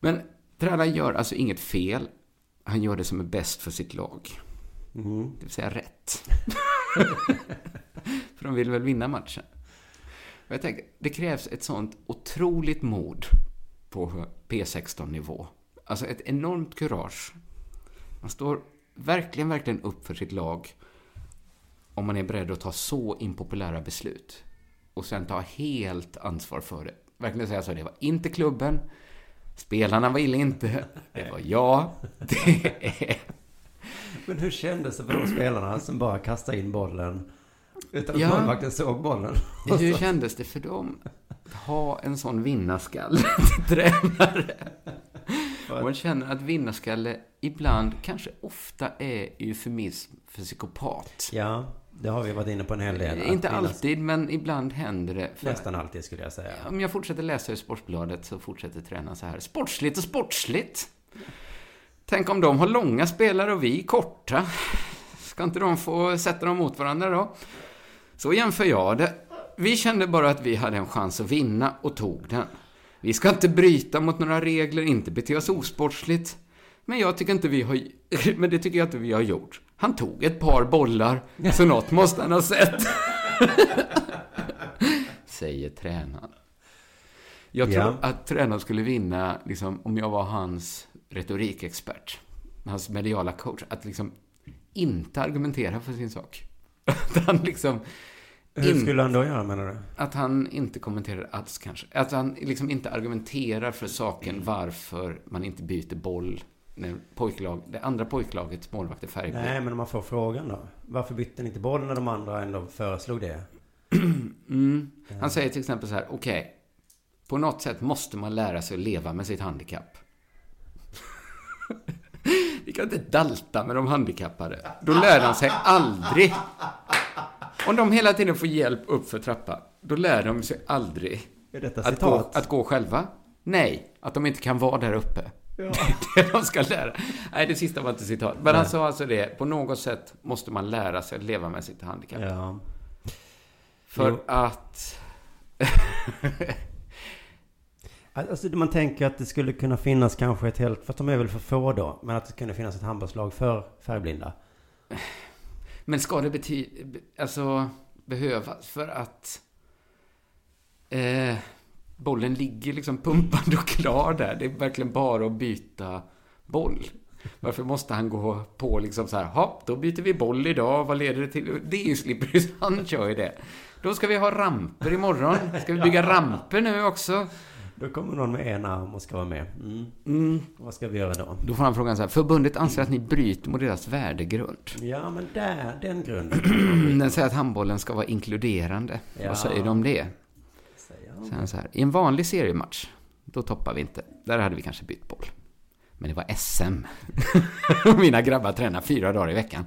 Men tränaren gör alltså inget fel. Han gör det som är bäst för sitt lag. Mm. Det vill säga rätt. [LAUGHS] för de vill väl vinna matchen. Och jag tänker, det krävs ett sånt otroligt mod på P16-nivå. Alltså ett enormt kurage. Man står verkligen, verkligen upp för sitt lag om man är beredd att ta så impopulära beslut. Och sen ta helt ansvar för det. Verkligen säga så, det var inte klubben, spelarna ville inte, det var jag, det är... Men hur kändes det för de spelarna som bara kastade in bollen utan att Ja. målvakten såg bollen? Hur kändes det för dem att ha en sån vinnarskalle [LAUGHS] till tränare? Och man känner att vinnarskalle ibland, kanske ofta, är eufemism för psykopat. Ja, det har vi varit inne på en hel del. Inte alltid, men ibland händer det. För Nästan alltid skulle jag säga. om jag fortsätter läsa ur Sportbladet så fortsätter tränaren så här. Sportsligt och sportsligt. Tänk om de har långa spelare och vi korta. Ska inte de få sätta dem mot varandra då? Så jämför jag det. Vi kände bara att vi hade en chans att vinna och tog den. Vi ska inte bryta mot några regler, inte bete oss osportsligt. Men jag tycker inte vi har... [LAUGHS] Men det tycker jag inte vi har gjort. Han tog ett par bollar, så något måste han ha sett. [LAUGHS] Säger tränaren. Jag tror Ja. att tränaren skulle vinna, liksom, om jag var hans retorikexpert, hans mediala coach, att liksom inte argumentera för sin sak. [LAUGHS] Att han liksom... Hur in- skulle han då göra menar du? att han inte kommenterar alls kanske. Att han liksom inte argumenterar för saken varför man inte byter boll pojklag, det andra pojklagets målvakt är färgblind. Nej, men om man får frågan då. Varför bytte ni inte boll när de andra ändå föreslog det? [CLEARS THROAT] Mm. Han säger till exempel så här, okej, på något sätt måste man lära sig att leva med sitt handikapp. [LAUGHS] Vi kan inte dalta med de handikappade. Då lär de sig aldrig. Om de hela tiden får hjälp upp för trappan, då lär de sig aldrig Är att gå, att gå själva. Nej, att de inte kan vara där uppe. Ja. [LAUGHS] Det de ska lära. Nej, det sista var inte citat. Men han sa alltså det, på något sätt måste man lära sig att leva med sitt handikapp. Ja. För Jo. att... [LAUGHS] Alltså man tänker att det skulle kunna finnas kanske ett helt, för att de är väl för få då, men att det kunde finnas ett handbollslag för färgblinda. [SIGHS] Men ska det betyda, alltså behövas för att eh, bollen ligger liksom pumpande och klar där. Det är verkligen bara att byta boll. Varför måste han gå på liksom så här, hopp, då byter vi boll idag, vad leder det till? Det är ju Slippery han kör ju det. Då ska vi ha ramper imorgon. Ska vi bygga ramper nu också? Då kommer någon med en arm och ska vara med. Mm. Mm. Vad ska vi göra då? Då får han frågan så här, förbundet anser att ni bryter mot deras värdegrund. Ja, men där, den grunden. [CLEARS THROAT] Den säger att handbollen ska vara inkluderande. Ja. Vad säger de om det? Sen Så här, I en vanlig seriematch, Då toppar vi inte. Där hade vi kanske bytt boll. Men det var SM. [LAUGHS] Mina grabbar tränar fyra dagar i veckan.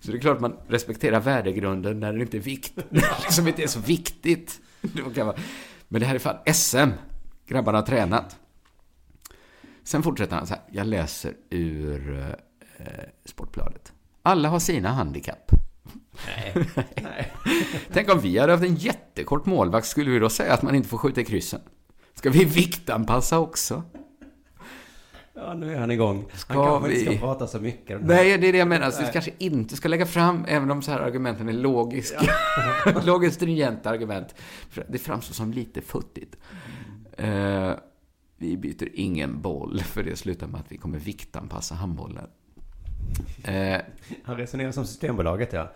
Så det är klart man respekterar värdegrunden när det inte är vikt. När [LAUGHS] det liksom inte är så viktigt. [LAUGHS] Men det här är fan SM. Grabbarna har tränat. Sen fortsätter han så här. Jag läser ur eh, Sportbladet. Alla har sina handikapp. [LAUGHS] Nej. Tänk om vi hade haft en jättekort målvakt, skulle vi då säga att man inte får skjuta i kryssen? Ska vi viktanpassa också? Ja, nu är han igång. Ska han kanske inte vi- ska prata så mycket. Nej, det är det jag menar. Så vi kanske inte ska lägga fram, även om så här argumenten är logiska. [LAUGHS] Logiskt stringenta argument. Det framstår som lite futtigt. Eh, vi byter ingen boll, för det slutar med att vi kommer viktanpassa handbollen. Eh, Han resonerar som Systembolaget, ja.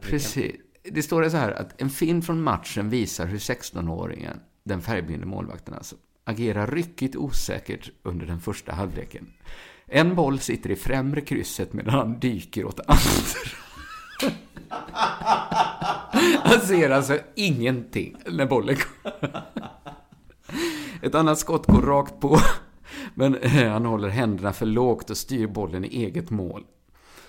Precis. Det står det så här att en film från matchen visar hur 16-åringen, den färgblinde målvakten alltså, agerar ryckigt osäkert under den första halvleken. En boll sitter i främre krysset medan han dyker åt andra. Han ser alltså ingenting när bollen kommer. Ett annat skott går rakt på, men han håller händerna för lågt och styr bollen i eget mål.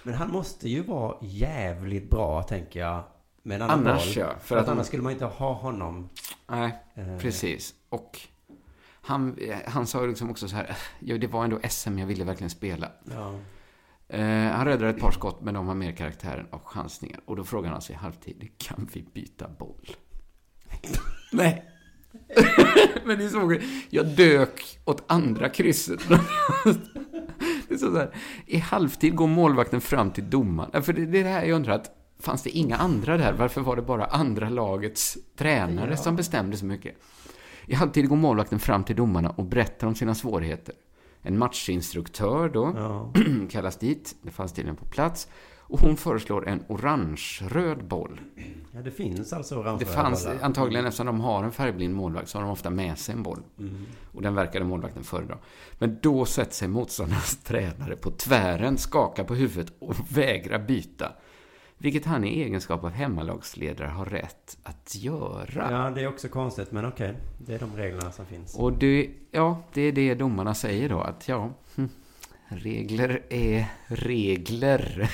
Men han måste ju vara jävligt bra, tänker jag. Med en annan Annars, boll. ja, För för att att- annars skulle man inte ha honom. Nej, Eh, precis. Och han, han sa ju liksom också så här, [LAUGHS] ja, det var ändå SM jag ville verkligen spela. Ja. Eh, han räddade ett par skott, men de har mer karaktären av chansningar. Och då frågar han sig i halvtid, kan vi byta boll? [LAUGHS] Nej. [LAUGHS] men ni såg jag dök åt andra krysset. Det är så här, i halvtid går målvakten fram till domaren. För det, det är det här jag undrar, att fanns det inga andra där? Varför var det bara andra lagets tränare som bestämde så mycket? I halvtid går målvakten fram till domarna och berättar om sina svårigheter. En matchinstruktör då Ja. [CLEARS THROAT] kallas dit, det fanns tydligen på plats. Och hon föreslår en orange-röd boll. ja, det finns alltså orange Det fanns bollar. antagligen, eftersom de har en färgblind målvakt, så har de ofta med sig en boll. Mm. Och den verkade målvakten föredra. Men då sätter sig motståndarens [LAUGHS] tränare på tvären, skakar på huvudet och vägrar byta. Vilket han i egenskap av hemmalagsledare har rätt att göra. Ja, det är också konstigt, men okej. Det är de reglerna som finns. Och det, ja, det är det domarna säger då, att ja, regler är regler.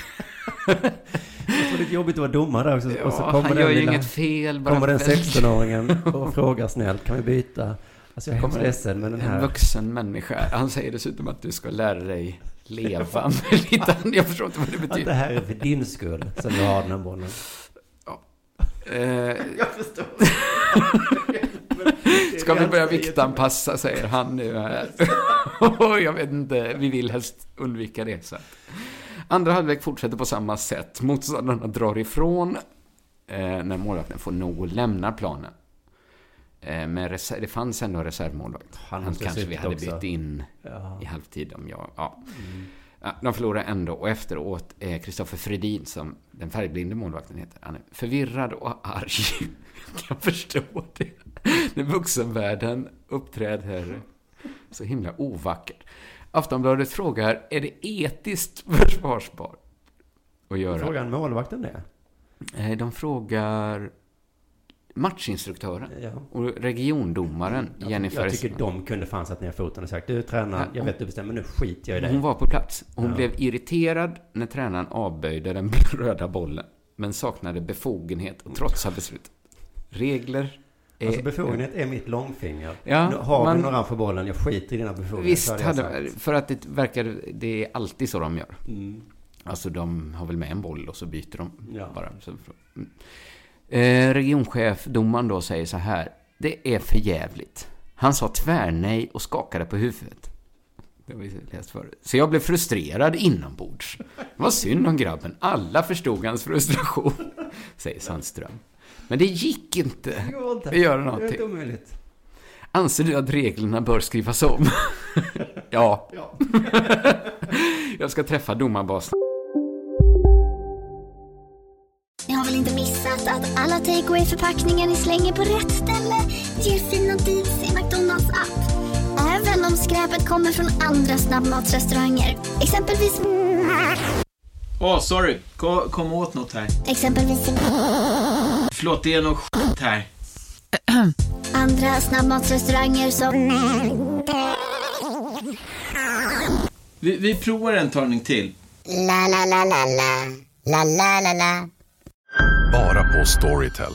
Det är jobbigt att vara domare också. och så Ja, kommer han den gör ju lilla- inget fel, bara Kommer den väljer 16-åringen [LAUGHS] och frågar snällt, kan vi byta? Alltså jag är hemskt Kommer ledsen med den En här. vuxen människa. Han säger dessutom att du ska lära dig leva [LAUGHS] med lite. Jag förstår inte vad det Att det betyder. här är för din skull som du har den här bollen. Eh, [LAUGHS] Jag förstår. [LAUGHS] ska vi börja viktanpassa, säger han nu här. [LAUGHS] jag vet inte, vi vill helst undvika det. Så. Andra halvlek fortsätter på samma sätt. Motståndarna drar ifrån eh, när målvakten får nog och lämnar planen. Eh, men det fanns ändå en reservmålvakt. Han Han kanske vi hade också. bytt in Ja. i halvtid om jag... Ja. Ja, de förlorar ändå och efteråt är Kristoffer Fredin, som den färgblinde målvakten heter, han är förvirrad och arg. [LAUGHS] Jag kan förstå det. [LAUGHS] När vuxenvärlden uppträder så himla ovackert. Aftonbladet frågar, är det etiskt [LAUGHS] försvarbart att göra? Frågan målvakten det? Eh, De frågar matchinstruktören Ja. och regiondomaren Jenny Jag tycker de kunde fan satt ner foten och sagt du tränar, jag vet du bestämmer, nu skiter jag i dig. Hon var på plats. Hon Ja. blev irriterad när tränaren avböjde den [LAUGHS] röda bollen. Men saknade befogenhet att trotsa beslutet. Regler. Alltså befogenhet är mitt långfinger. Ja, har man- du orange på bollen, jag skiter i dina befogenheter. Visst, hade för att det verkar... Det är alltid så de gör. Mm. Alltså de har väl med en boll och så byter de Ja. bara. Så, mm. eh, regionchef, domaren då, säger så här. Det är för jävligt. Han sa tvärnej och skakade på huvudet. Det har vi läst förut. Så jag blev frustrerad inombords. Det var synd om grabben. Alla förstod hans frustration, [LAUGHS] säger Sandström. Men det gick inte Det går inte. att göra Det är någonting. helt omöjligt. Anser du att reglerna bör skrivas om? [LAUGHS] ja. Ja. [LAUGHS] Jag ska träffa domarbasen. Ni har väl inte missat att alla takeaway förpackningar ni slänger på rätt ställe ger fina deals i McDonalds app. Även om skräpet kommer från andra snabbmatsrestauranger. Exempelvis... Åh, sorry. Kom, kom åt något här. Exempelvis... Förlåt, det är något skit här. Andra snabbmatsrestauranger som... Vi, vi provar en talning till. La, la, la, la, la. La, la, la, la. Bara på Storytel.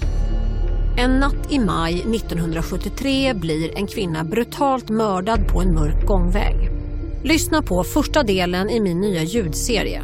En natt i maj 1973 blir en kvinna brutalt mördad på en mörk gångväg. Lyssna på första delen i min nya ljudserie.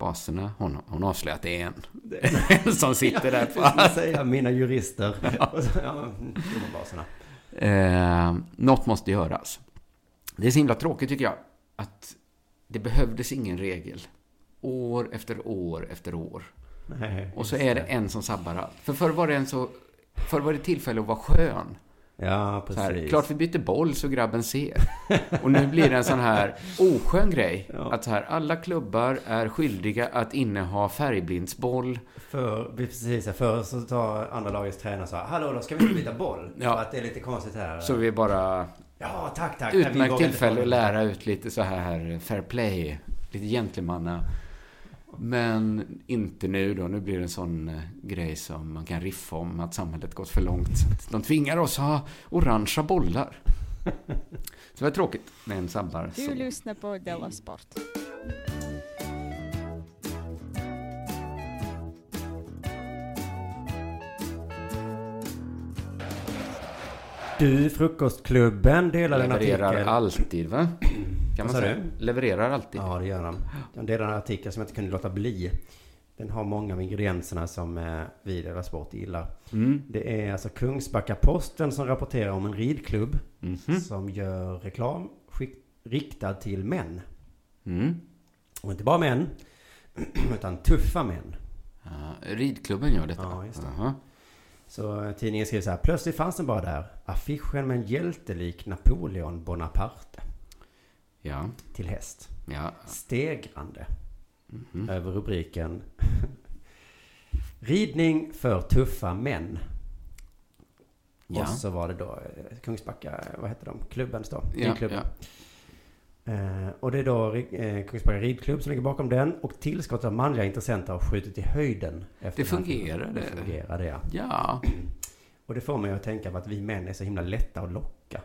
Baserna, honom. Hon avslöjar att det är en. en [LAUGHS] som sitter där på... Jag säga mina jurister. [LAUGHS] Ja, domarbaserna. Eh, något måste göras. Det är så himla tråkigt tycker jag att det behövdes ingen regel. År efter år efter år. Nej, Och så är det en som sabbar allt. För förr var det en så... Förr var det tillfälle att vara skön. Ja, Så här, precis. klart vi byter boll så grabben ser. Och nu blir det en sån här oskön grej. [LAUGHS] Ja. Att så här, alla klubbar är skyldiga att inneha färgblindsboll. För, precis, för så tar andra lagets tränare så här, hallå då ska vi inte byta boll? [CLEARS THROAT] Ja. För att det är lite konstigt här. Så vi bara... Ja, tack, tack. Utmärkt tillfälle att lära ut lite så här fair play. Lite gentlemanna. Men inte nu då. Nu blir det en sån eh, grej som man kan riffa om att samhället gått för långt. Så att de tvingar oss ha orangea bollar. [LAUGHS] Så det var tråkigt med en sabbar. Du lyssnar på Della Sport. Du, Frukostklubben delade en Levererar artikel. alltid va? [CLEARS THROAT] Kan man säga. du? Levererar alltid. Ja, det gör de. De delade en artikel som jag inte kunde låta bli. Den har många av ingredienserna som eh, vi delar sport gillar. Mm. Det är alltså Kungsbacka-Posten som rapporterar om en ridklubb Mhm. som gör reklam riktad till män. Mm. Och inte bara män, [CLEARS THROAT] utan tuffa män. Ja, ridklubben gör detta? Ja, just det. Jaha. Så eh, tidningen skriver så här. Plötsligt fanns den bara där. Affischen med en hjältelik Napoleon Bonaparte. Ja. Till häst. Ja. Stegrande. Mhm. Över rubriken. [LAUGHS] Ridning för tuffa män. Ja. Och så var det då eh, Kungsbacka, vad heter de? Klubbens då? Ja, Ridklubben. Eh, och det är då eh, Kungsbacka ridklubb som ligger bakom den. Och tillskottet av manliga intressenter har skjutit i höjden. Det filmen. det. Det, ja. Ja. [CLEARS THROAT] Och det får mig att tänka på att vi män är så himla lätta att locka.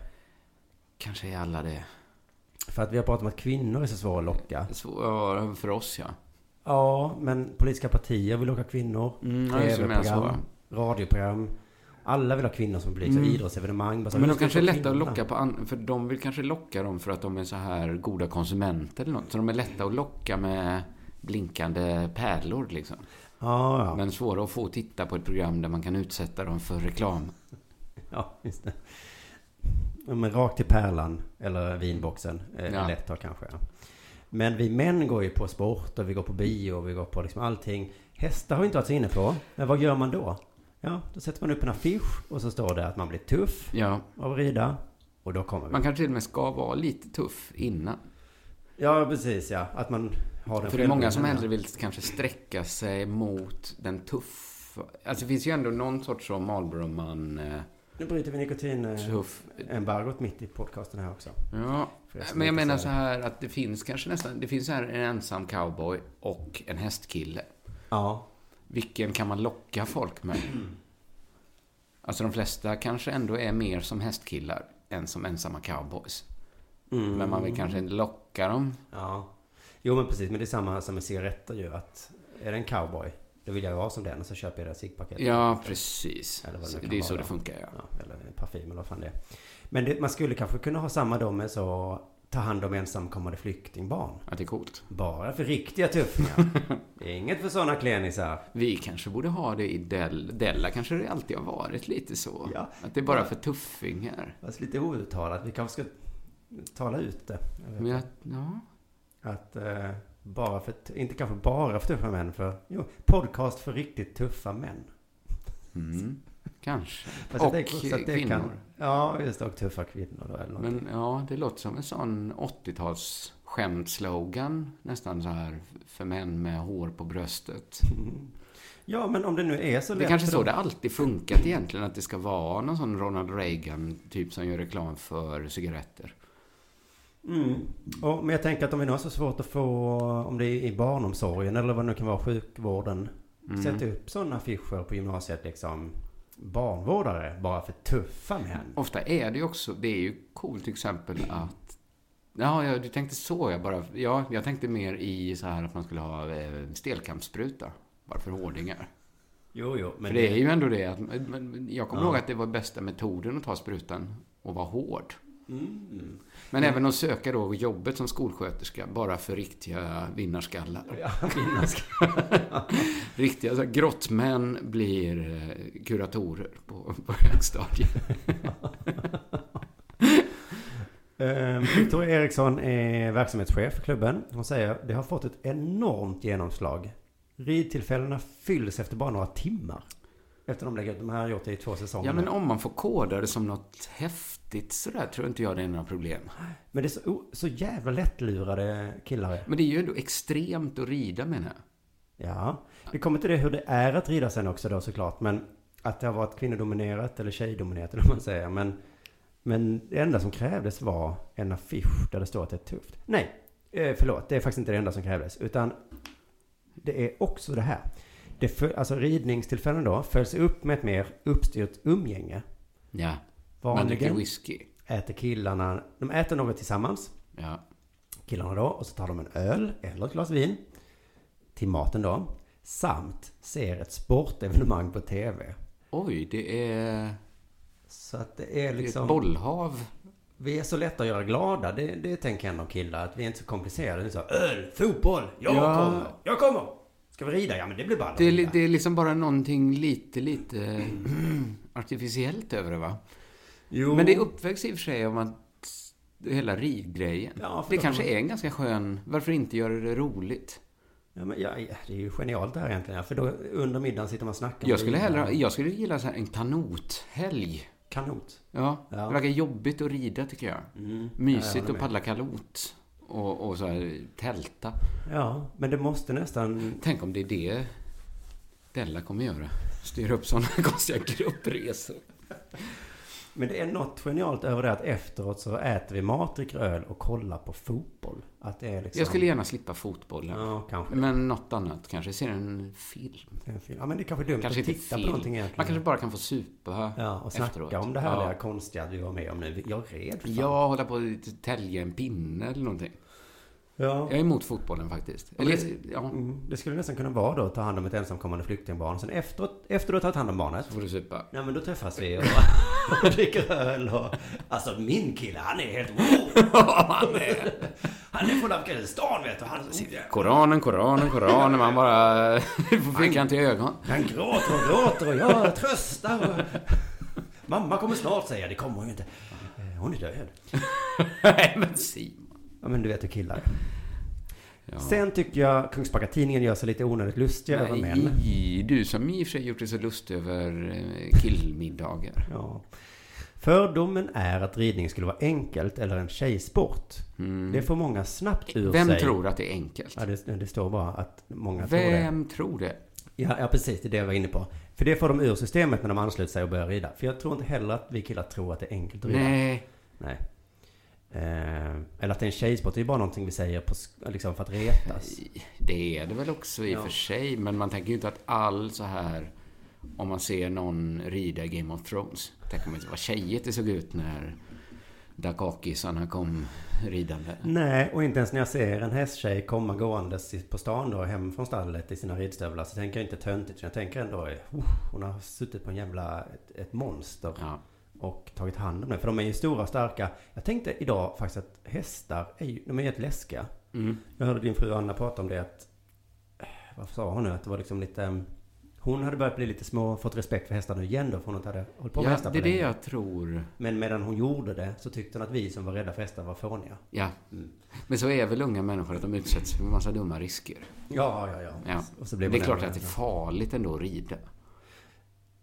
Kanske är alla det. För att vi har pratat om att kvinnor är så svåra att locka. Så, ja, för oss ja. Ja, men politiska partier vill locka kvinnor. Mm, TV-program, radioprogram. Alla vill ha kvinnor som publik. Så Mm. idrottsevenemang. Bara så, Men de kanske är lätta att locka på an- för de vill kanske locka dem för att de är så här goda konsumenter eller något. Så de är lätta att locka med blinkande pärlor liksom. Ja, ja. Men svåra att få titta på ett program där man kan utsätta dem för reklam. [LAUGHS] Ja, just det. Ja, men rakt till pärlan eller vinboxen. Ja. Lätt att kanske. Men vi män går ju på sport och vi går på bio och vi går på liksom allting. Hästar har vi inte varit så inne på. Men vad gör man då? Ja, då sätter man upp en affisch och så står det att man blir tuff Ja. av att rida. Och då kommer vi. Man kanske till och med ska vara lite tuff innan. Ja, precis ja. Att man har den För det är många som hellre vill kanske sträcka sig mot den tuffa. Alltså det finns ju ändå någon sorts som Marlboro-man. Eh, Nu bryter vi nikotin tuff. embargot mitt i podcasten här också. Ja, men jag menar så här att det finns kanske nästan, det finns här en ensam cowboy och en hästkille. Ja. Vilken kan man locka folk med? Alltså de flesta kanske ändå är mer som hästkillar än som ensamma cowboys. Mm. Men man vill kanske inte locka dem. Ja. Jo men precis, men det är samma som med cigaretter ju. Att är det en cowboy, då vill jag vara som den och så köper jag det ciggpaket. Ja, precis. Eller vad kan det är så det funkar, ja. ja. Eller parfym eller vad fan det är. Men det, man skulle kanske kunna ha samma då med så ta hand om ensamkommande flyktingbarn. Att det är coolt. Bara för riktiga tuffingar. [LAUGHS] det är inget för sådana klenisar. Vi kanske borde ha det i Del Della kanske det alltid har varit lite så. Ja. Att det är bara Ja. för tuffingar. Fast lite outtalat. Vi kanske ska tala ut det. Men jag, ja. Att eh, bara för, inte kanske bara för tuffa män, för jo, podcast för riktigt tuffa män. Mm. Kanske. Jag och det kvinnor. Kan, ja, just det. Och tuffa kvinnor då, eller. Men ja, det låter som en sån 80-tals skämtslogan. Nästan så här för män med hår på bröstet. [LAUGHS] Ja, men om det nu är så Det lätt är kanske så det alltid funkat egentligen. Att det ska vara någon sån Ronald Reagan typ som gör reklam för cigaretter. Mm. Och, men jag tänker att om vi nu har så svårt att få, om det är i barnomsorgen eller vad det nu kan vara, sjukvården. Mm. Sätta upp sådana affischer på gymnasiet liksom. Barnvårdare, bara för tuffa män. Ofta är det ju också, det är ju coolt till exempel att Ja, du tänkte så. Jag, bara, ja, jag tänkte mer i så här att man skulle ha eh, stelkampsspruta. Bara för hårdingar. Jo, jo. Men för det är ju ändå det att, jag kommer Ja. ihåg att det var bästa metoden att ta sprutan och vara hård. Mm. Men även att söka då jobbet som skolsköterska bara för riktiga vinnarskallar. Ja, vinnarskallar. [LAUGHS] riktiga så här, grottmän blir eh, kuratorer på, på högstadiet. [LAUGHS] Eh, Victoria Eriksson är verksamhetschef för klubben. Hon säger det har fått ett enormt genomslag. Ridtillfällena fylls efter bara några timmar. Efter de lägger ut, de här har gjort det i två säsonger. Ja, men om man får koda det som något häftigt sådär tror inte jag det är några problem. Men det är så, så jävla lättlurade killar. Men det är ju ändå extremt att rida menar jag. Ja, vi kommer till det hur det är att rida sen också då såklart. Men att det har varit kvinnodominerat eller tjejdominerat eller vad man säger. Men, men det enda som krävdes var en affisch där det står att det är tufft. Nej, eh, förlåt. Det är faktiskt inte det enda som krävdes. Utan det är också det här. Det för, alltså ridningstillfällen då följs upp med ett mer uppstyrt umgänge. Ja. Man dricker whisky. äter killarna, de äter något tillsammans. Ja. Killarna då, och så tar de en öl eller ett glas vin. Till maten då. Samt ser ett sportevenemang på tv. Oj, det är... Så att det är Det är liksom... ett bollhav. Vi är så lätta att göra glada. Det, det tänker ändå killar. Att vi är inte så komplicerade. Det är så, öl, fotboll, jag Ja. kommer, jag kommer. Ska vi rida? Ja men det blir bara Det det är liksom bara någonting lite, lite [CLEARS THROAT] artificiellt över det va? Jo. Men det är uppväxt i och för sig om att hela ridgrejen. Ja, det kanske är en ganska skön... Varför inte göra det roligt? Ja, men, ja, det är ju genialt det här egentligen. För då under middagen sitter man och snackar Jag skulle, hellre, jag skulle gilla så här en kanothelg. Kanot. Ja, Ja. det verkar jobbigt att rida tycker jag. Mm. Mysigt att paddla kanot. Och, och så här, tälta. Ja, men det måste nästan... Tänk om det är det Della kommer göra. Styra upp sådana [LAUGHS] konstiga gruppresor. Men det är något genialt över det att efteråt så äter vi mat, dricker öl och kollar på fotboll. Att det är liksom... Jag skulle gärna slippa fotbollen. Ja, kanske. Men något annat. Kanske ser en film. En film. Ja, men det är kanske dumt Kanske att titta film. på någonting egentligen. Man kanske bara kan få supa Ja, och snacka efteråt. om det här Ja. konstiga du var med om nu. Jag är rädd. fan. Ja, hålla på att tälja en pinne eller någonting. Ja. Jag är emot fotbollen faktiskt. Eller, det, ja, mm, det skulle nästan kunna vara då att ta hand om ett ensamkommande flyktingbarn. Sen efteråt, efter du har tagit hand om barnet. så får du supa. Ja men då träffas vi och, [LAUGHS] och dricker öl och... Alltså min kille han är helt wow! [LAUGHS] han är... Han är från Afghanistan vet du. Han, Koranen, Koranen, Koranen. Man bara får fyrkantiga ögon. han gråter och gråter och jag tröstar och... Mamma kommer snart säga det kommer hon ju inte. Eh, Hon är död. [LAUGHS] Nej, men Simon. Ja men du vet hur killar. Ja. Sen tycker jag Kungsbacka-tidningen gör sig lite onödigt lustiga över män. Nej, du som i och för sig gjort dig så lustig över eh, killmiddagar. Ja. Fördomen är att ridning skulle vara enkelt eller en tjejsport. Det får många snabbt ur Mm. Vem sig. tror att det är enkelt? Ja, det, det står bara att många tror det. Vem tror det? Ja, ja, precis. Det är det jag var inne på. För det får de ur systemet när de ansluter sig och börjar rida. För jag tror inte heller att vi killar tror att det är enkelt att rida. Nej. Nej. Eh, eller att det är en tjejsport. Det är bara någonting vi säger på, liksom för att retas. Det är det väl också i och Ja. för sig. Men man tänker ju inte att all så här... Om man ser någon rida Game of Thrones. Tänker man inte vad tjejigt det såg ut när Dakakisarna kom ridande. Nej, och inte ens när jag ser en hästtjej komma gåendes på stan då hem från stallet i sina ridstövlar så tänker jag inte töntigt. utan Jag tänker ändå, oh, hon har suttit på en jävla, ett, ett monster. Ja. Och tagit hand om det. För de är ju stora och starka. Jag tänkte idag faktiskt att hästar är ju, de är helt läskiga. Mm. Jag hörde din fru Anna prata om det att, vad sa hon nu? Att det var liksom lite, hon hade börjat bli lite små, fått respekt för hästar nu igen då. För hon inte hade hållit på med Ja, hästar det är det länge. jag tror. Men medan hon gjorde det så tyckte hon att vi som var rädda för hästar var fåniga. Ja. Mm. Men så är väl unga människor att de utsätts för en massa dumma risker. Ja, ja, ja. Ja. Och så blev det är klart att det är farligt ändå att rida.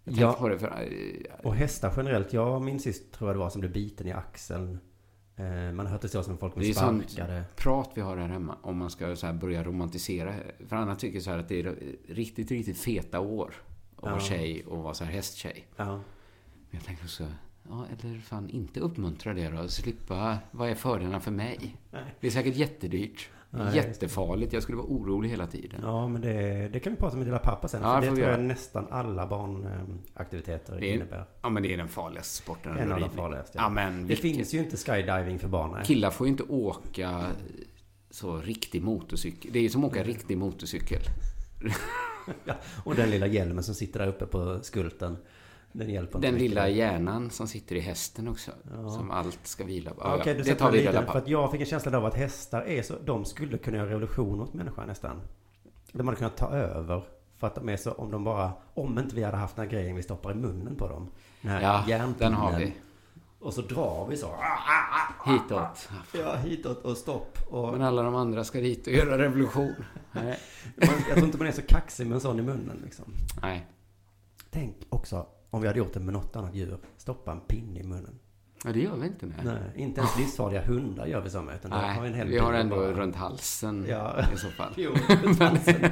Ja. det för... eh, Och hästar generellt, jag minns sist tror jag det var som blev biten i axeln. Eh, Man har hört historier som folk Det blev är sånt sparkade. prat vi har här hemma. Om man ska så börja romantisera. För Anna tycker så här att det är riktigt, riktigt feta år. Att vara Ja. tjej och vara så här hästtjej. Ja. Men jag tänker också, ja, eller fan inte uppmuntra det då. Slippa, vad är fördelarna för mig? Nej. Det är säkert jättedyrt. Nej. Jättefarligt. Jag skulle vara orolig hela tiden. Ja, men det, det kan vi prata med lilla pappa sen. Ja, för det tror jag nästan alla barnaktiviteter Det är, innebär. ja, men det är den farligaste sporten. En av de farligaste. Ja, men det vilket- finns ju inte skydiving för barn. Killar får ju inte åka så riktig motorcykel. Det är ju som att åka riktig motorcykel. [LAUGHS] ja, och den lilla hjälmen som sitter där uppe på skulten. Den hjälper Den mycket. lilla hjärnan som sitter i hästen också. Ja. Som allt ska vila på. Ja, du det tar vi reda För att jag fick en känsla av att hästar är så, de skulle kunna göra revolution åt människan nästan. De hade kunnat ta över. För att de är så, om de bara, om inte vi hade haft den här grejen vi stoppar i munnen på dem. Den här Ja, järnpinnen. den har vi. Och så drar vi så. Hitåt. Ja, hitåt och stopp. Och Men alla de andra ska dit och göra revolution. Nej. jag tror inte man är så kaxig med en sån i munnen liksom. Nej. Tänk också om vi hade gjort det med något annat djur. Stoppa en pinne i munnen. Ja, det gör vi inte. Nej. Nej, inte ens livsfarliga hundar gör vi så med. Utan Nej, har vi en hel vi har ändå bara- runt halsen Ja. i så fall. [LAUGHS] Jo, runt halsen.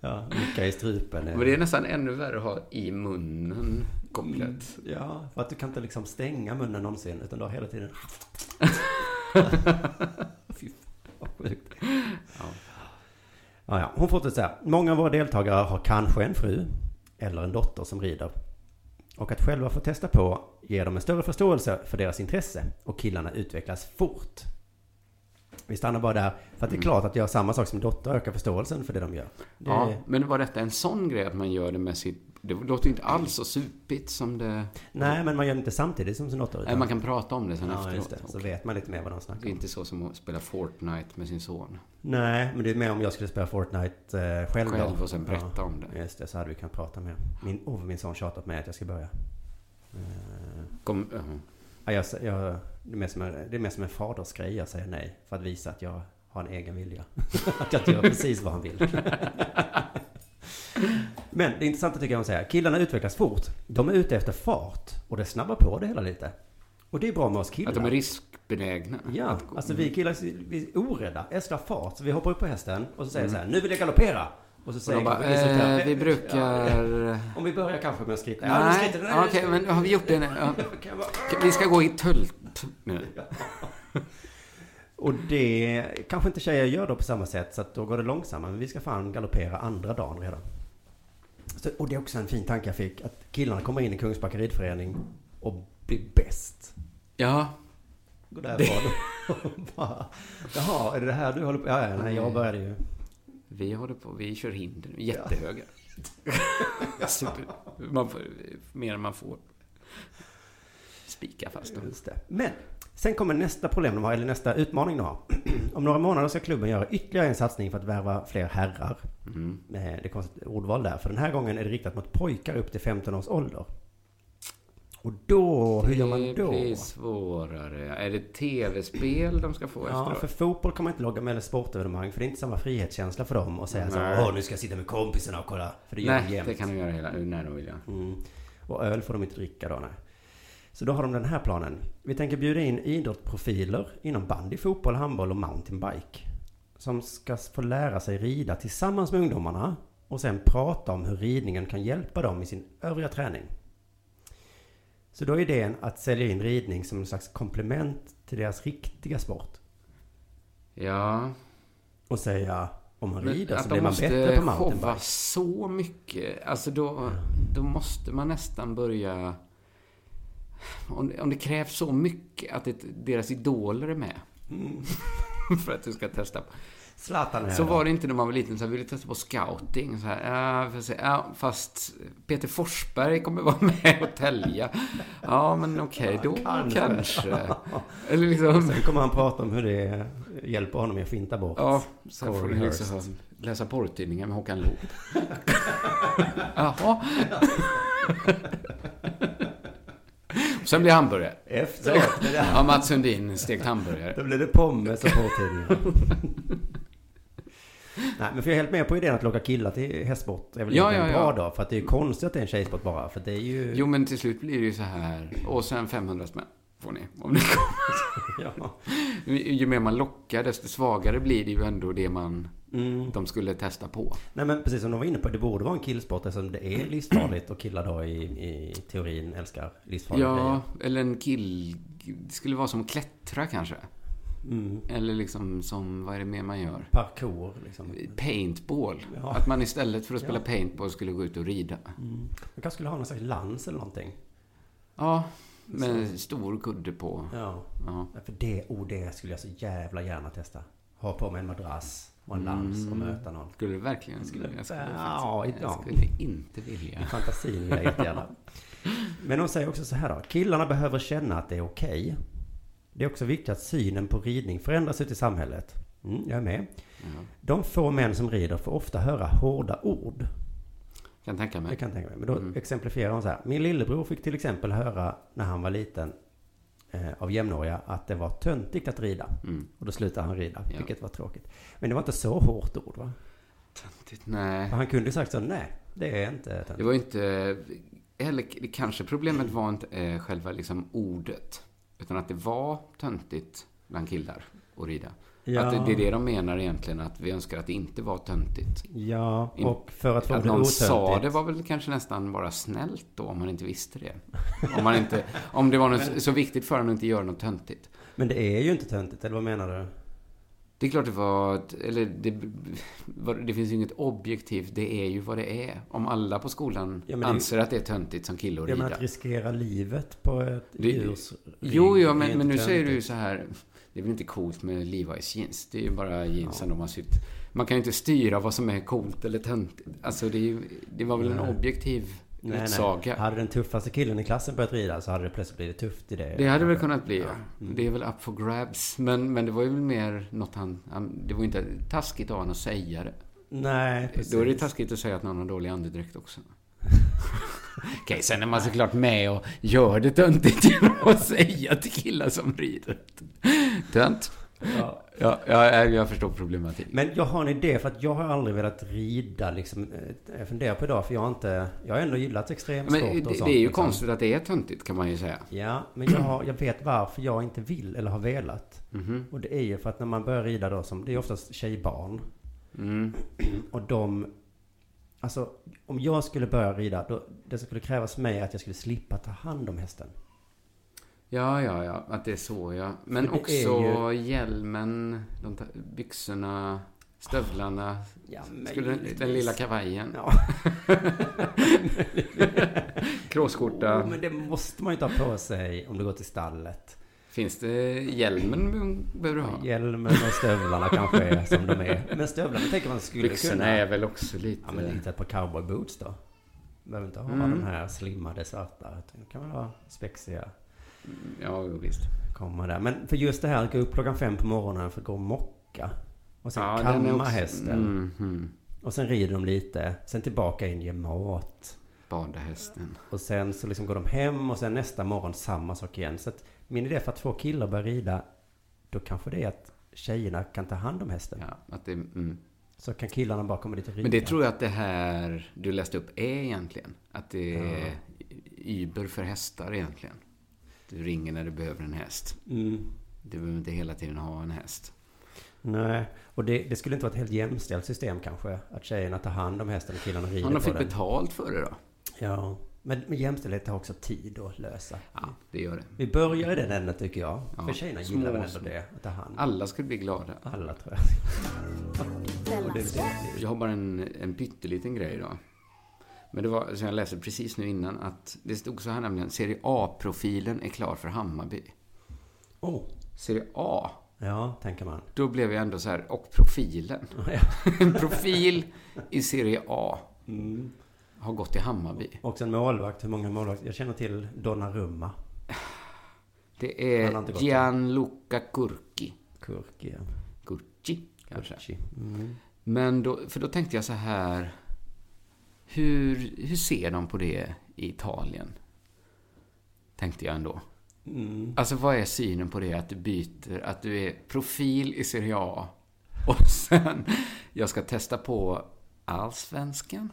Ja, nicka i strupen. Men det är nästan ännu värre att ha i munnen komplett. Ja, för att du kan inte liksom stänga munnen någonsin, utan du har hela tiden... [LAUGHS] Fy fan, vad sjukt. Ja. Ja, ja. Hon fortsätter så här. Många av våra deltagare har kanske en fru eller en dotter som rider. Och att själva få testa på ger dem en större förståelse för deras intresse och killarna utvecklas fort. Vi stannar bara där, för att det är Mm. klart att göra samma sak som dotter ökar förståelsen för det de gör. Det, Ja, men var detta en sån grej att man gör det med sitt... Det låter inte alls så supigt som det... Nej, men man gör det inte samtidigt som sin dotter. Nej, man kan prata om det sen ja, efteråt. Just det. Så vet man lite mer vad de snackar Det är inte så som att spela Fortnite med sin son. Nej, men det är mer om jag skulle spela Fortnite eh, själv, Själv då. och sen berätta ja, om det. Just det, så hade vi kunnat prata mer. Min, oh, min son tjatar på mig att jag ska börja. Eh, Kom, ja. ja, jag, jag, det, är mer som en, det är mer som en fadersgrej. Jag säger nej för att visa att jag har en egen vilja. [LAUGHS] att jag gör precis vad han vill. [LAUGHS] Men det intressanta tycker jag hon säger, killarna utvecklas fort. De är ute efter fart och det snabbar på det hela lite. Och det är bra med oss killar. Att de är riskbenägna. Ja, alltså vi killar vi är orädda, älskar fart. Så vi hoppar upp på hästen och så säger Mm. så här, nu vill jag galoppera. Och så Och säger de bara, eh, vi brukar... Om vi börjar kanske med att skritta. Ja, nu Nej, ja, okej, men har vi gjort det? Ja. [LAUGHS] Vi ska gå i tölt nu. Och det kanske inte tjejer gör då på samma sätt, så att då går det långsammare. Men vi ska fan galoppera andra dagen redan. Så, och det är också en fin tanke jag fick, att killarna kommer in i Kungsbacka ridförening och blir bäst. Ja. Går därifrån och [LAUGHS] bara, jaha, är det det här du håller på Ja, ja, nej, jag började ju. Vi håller på, vi kör hinder, jättehöga. [LAUGHS] Super. Man får, mer än man får. Spika fast dem. Men sen kommer nästa problem de har, eller nästa utmaning de har. [CLEARS THROAT] Om några månader ska klubben göra ytterligare en satsning för att värva fler herrar. Mm. Eh, Det är konstigt ordval där, för den här gången är det riktat mot pojkar upp till 15 års ålder. Och då, hur gör man Det då? blir svårare. Är det tv-spel de ska få Ja, efteråt? för fotboll kan man inte logga med eller sportevenemang, för det är inte samma frihetskänsla för dem att säga så Nej. åh nu ska jag sitta med kompisarna och kolla. För det gör de Nej, jämt. det kan de göra hela, när de vill. Ja. Mm. Och öl får de inte dricka då, nej. Så då har de den här planen. Vi tänker bjuda in idrottsprofiler inom bandy, fotboll, handboll och mountainbike. Som ska få lära sig rida tillsammans med ungdomarna och sen prata om hur ridningen kan hjälpa dem i sin övriga träning. Så då är idén att sälja in ridning som en slags komplement till deras riktiga sport. Ja. Och säga om man rider att så de blir man måste bättre på mountainbike. så mycket. Alltså då, då måste man nästan börja... Om det, om det krävs så mycket att det, deras idoler är med. Mm. [LAUGHS] för att du ska testa. Zlatan Så här. var det inte när man var liten. Så jag ville testa på scouting. Så här, ja, vi får se. ja, fast Peter Forsberg kommer vara [LAUGHS] med och tälja. Ja, men okej, då Kanske. kanske. [LAUGHS] Eller liksom... Sen kommer han prata om hur det hjälper honom att finta bort Ja, sen får du liksom läsa porrtidningar med Håkan Loob. Jaha. Sen blir det hamburgare. Efteråt Ja, Mats Sundin stekt hamburgare. Då blir det pommes och porrtidningar. [LAUGHS] Nej, men för jag är helt med på idén att locka killar till hästsport. är väl Ja, ja, bra ja. då. För att det är ju konstigt att det är en tjejsport bara. För det är ju... Jo, men till slut blir det ju så här. Och sen 500 spänn får ni. Om ni kommer. [LAUGHS] ja. Ju mer man lockar, desto svagare blir det ju ändå det man... Mm. De skulle testa på. Nej men precis som de var inne på, det borde vara en killsport eftersom det är livsfarligt och killar då i, i teorin älskar livsfarliga Ja, grejer. eller en kill... Det skulle vara som att klättra kanske. Mm. Eller liksom som, vad är det mer man gör? Parkour liksom. Paintball. Ja. Att man istället för att spela Ja. paintball skulle gå ut och rida. Mm. Man kanske skulle ha någon slags lans eller någonting. Ja, med stor kudde på. Ja. Ja. För det, oh, det skulle jag så jävla gärna testa. Ha på mig en madrass och en lans och Mm. möta någon. Skulle du verkligen? Jag skulle, jag skulle, ja, faktiskt, jag ja. skulle inte vilja. I fantasin vill jag jättegärna. Men de säger också så här då. Killarna behöver känna att det är okej. Det är också viktigt att synen på ridning förändras ute i samhället. Mm, jag är med. Ja. De få män som rider får ofta höra hårda ord. Kan tänka mig. Det kan jag tänka mig. Men då Mm. exemplifierar hon så här. Min lillebror fick till exempel höra när han var liten eh, av jämnåriga att det var töntigt att rida. Mm. Och då slutade han rida, Ja. vilket var tråkigt. Men det var inte så hårt ord va? Töntigt, nej. Han kunde ju sagt så, nej, det är inte töntigt. Det var inte... Eller kanske problemet var inte eh, själva liksom ordet. Utan att det var töntigt bland killar att rida. Ja. Att det, är det de menar egentligen, att vi önskar att det inte var töntigt. Ja, och för att få Att det någon otöntigt. sa det var väl kanske nästan bara snällt då, om man inte visste det. Om, man inte, om det var något, så viktigt för en att inte göra något töntigt. Men det är ju inte töntigt, eller vad menar du? Det är klart det var, eller det, det finns ju inget objektivt, det är ju vad det är. Om alla på skolan Ja, det anser att det är töntigt som kille att Ja, rida. men att riskera livet på ett Det- djurs Jo, jo, men, men nu säger du ju så här. Det är väl inte coolt med Levi's jeans. Det är ju bara jeansen de har sytt. Man kan ju inte styra vad som är coolt eller töntigt. Alltså det, ju, det var väl en Nej. objektiv Nej, utsaga. nej. Hade den tuffaste killen i klassen börjat rida så hade det plötsligt blivit tufft i det. Det hade väl kunnat bli, ja. Mm. Det är väl up for grabs. Men, men det var ju mer något han, han... Det var ju inte taskigt av honom att säga det. Nej, precis. Då är det taskigt att säga att någon har dålig andedräkt också. [LAUGHS] Okej, sen är man såklart med och gör det töntigt genom att säga till killar som rider. [LAUGHS] Tönt. Ja. Ja, jag, jag förstår problematiken. Men jag har en idé för att jag har aldrig velat rida liksom. eh, Jag funderar på idag för jag har inte, jag har ändå gillat extremsport Men och det, sånt. det är ju liksom. konstigt att det är töntigt kan man ju säga. Ja, men jag, har, jag vet varför jag inte vill eller har velat. Mhm. Och det är ju för att när man börjar rida då, som, det är oftast tjejbarn. Mm. [CLEARS THROAT] Och de, alltså om jag skulle börja rida, då, det skulle krävas mig att jag skulle slippa ta hand om hästen. Ja, ja, ja. Att det är så, ja. Men också är hjälmen, de ta- byxorna, stövlarna. Ja, Skulle den, lilla kavajen. Ja. [LAUGHS] Kråsskjorta. Oh, men det måste man ju inte ha på sig om du går till stallet. Finns det hjälmen behöver du ha? Hjälmen och stövlarna kanske är som de är. Men stövlarna tänker man skulle Byxorna kunna... är väl också lite... Ja, men lite ett par cowboyboots då. Behöver inte ha Mm. de här slimmade svarta. utan kan väl ha spexiga. Ja, visst. Komma där. Men för just det här att gå upp klockan fem på morgonen för att gå och mocka. Och sen Ja, kamma också- hästen. Mhm. Och sen rider de lite. Sen tillbaka in, ge mat. Bada hästen. Och sen så liksom går de hem och sen nästa morgon samma sak igen. Så att min idé för att få killar att börja rida, då kanske det är att tjejerna kan ta hand om hästen. Ja, att det, mm. Så kan killarna bara komma dit och rida. Men det tror jag att det här du läste upp är egentligen. Att det är Ja. Uber för hästar egentligen. Du ringer när du behöver en häst. Mm. Du behöver inte hela tiden ha en häst. Nej, och det, det skulle inte vara ett helt jämställt system kanske. Att tjejerna tar hand om hästen och killarna rider Om de på fick den. betalt för det då? Ja, men, men jämstället tar också tid att lösa. Ja, det gör det. Vi börjar i den änden tycker jag. Ja, För tjejerna små, gillar väl ändå små. det, att ta hand. Alla skulle bli glada. Alla tror jag. Jag har bara en, en pytteliten grej då. Men det var, som jag läste precis nu innan, att det stod så här nämligen, Serie A-profilen är klar för Hammarby. Oh, Serie A, ja, tänker man. då blev jag ändå så här, och profilen. [LAUGHS] en profil i Serie A Mm. har gått till Hammarby. Och en målvakt, hur många målvakter? Jag känner till Donnarumma. Det är Gianluca Curci. Kurki, ja. Curci, kanske. Kurki. Mm. Men då, för då tänkte jag så här, hur, hur ser de på det i Italien? Tänkte jag ändå. Mm. Alltså vad är synen på det att du byter, att du är profil i Serie A Och [LAUGHS] sen, jag ska testa på allsvenskan.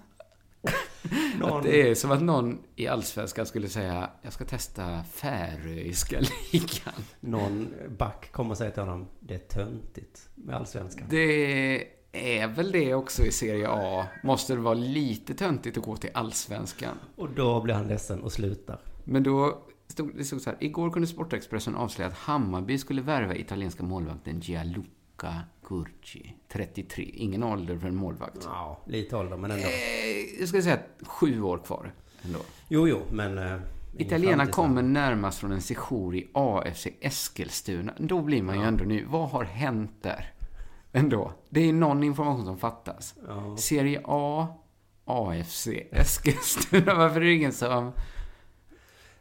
[LAUGHS] Någon- Att det är som att någon i allsvenskan skulle säga, jag ska testa färöiska [LAUGHS] ligan. Någon back kommer säger till honom, det är töntigt med allsvenskan. Det är väl det också i Serie A. Måste det vara lite töntigt att gå till allsvenskan. Och då blir han ledsen och slutar. Men då stod det stod så här. Igår kunde Sportexpressen avslöja att Hammarby skulle värva italienska målvakten Gianluca Curci. 33. Ingen ålder för en målvakt. Ja, lite ålder, men ändå. Eh, Jag skulle säga sju år kvar ändå. Jo, jo, men... Eh, Italienarna kommer närmast från en sejour i AFC Eskilstuna. Då blir man ju ändå ny. Vad har hänt där? Ändå. Det är någon information som fattas. Ja. Serie A, AFC Eskilstuna. [LAUGHS] Varför är det ingen som...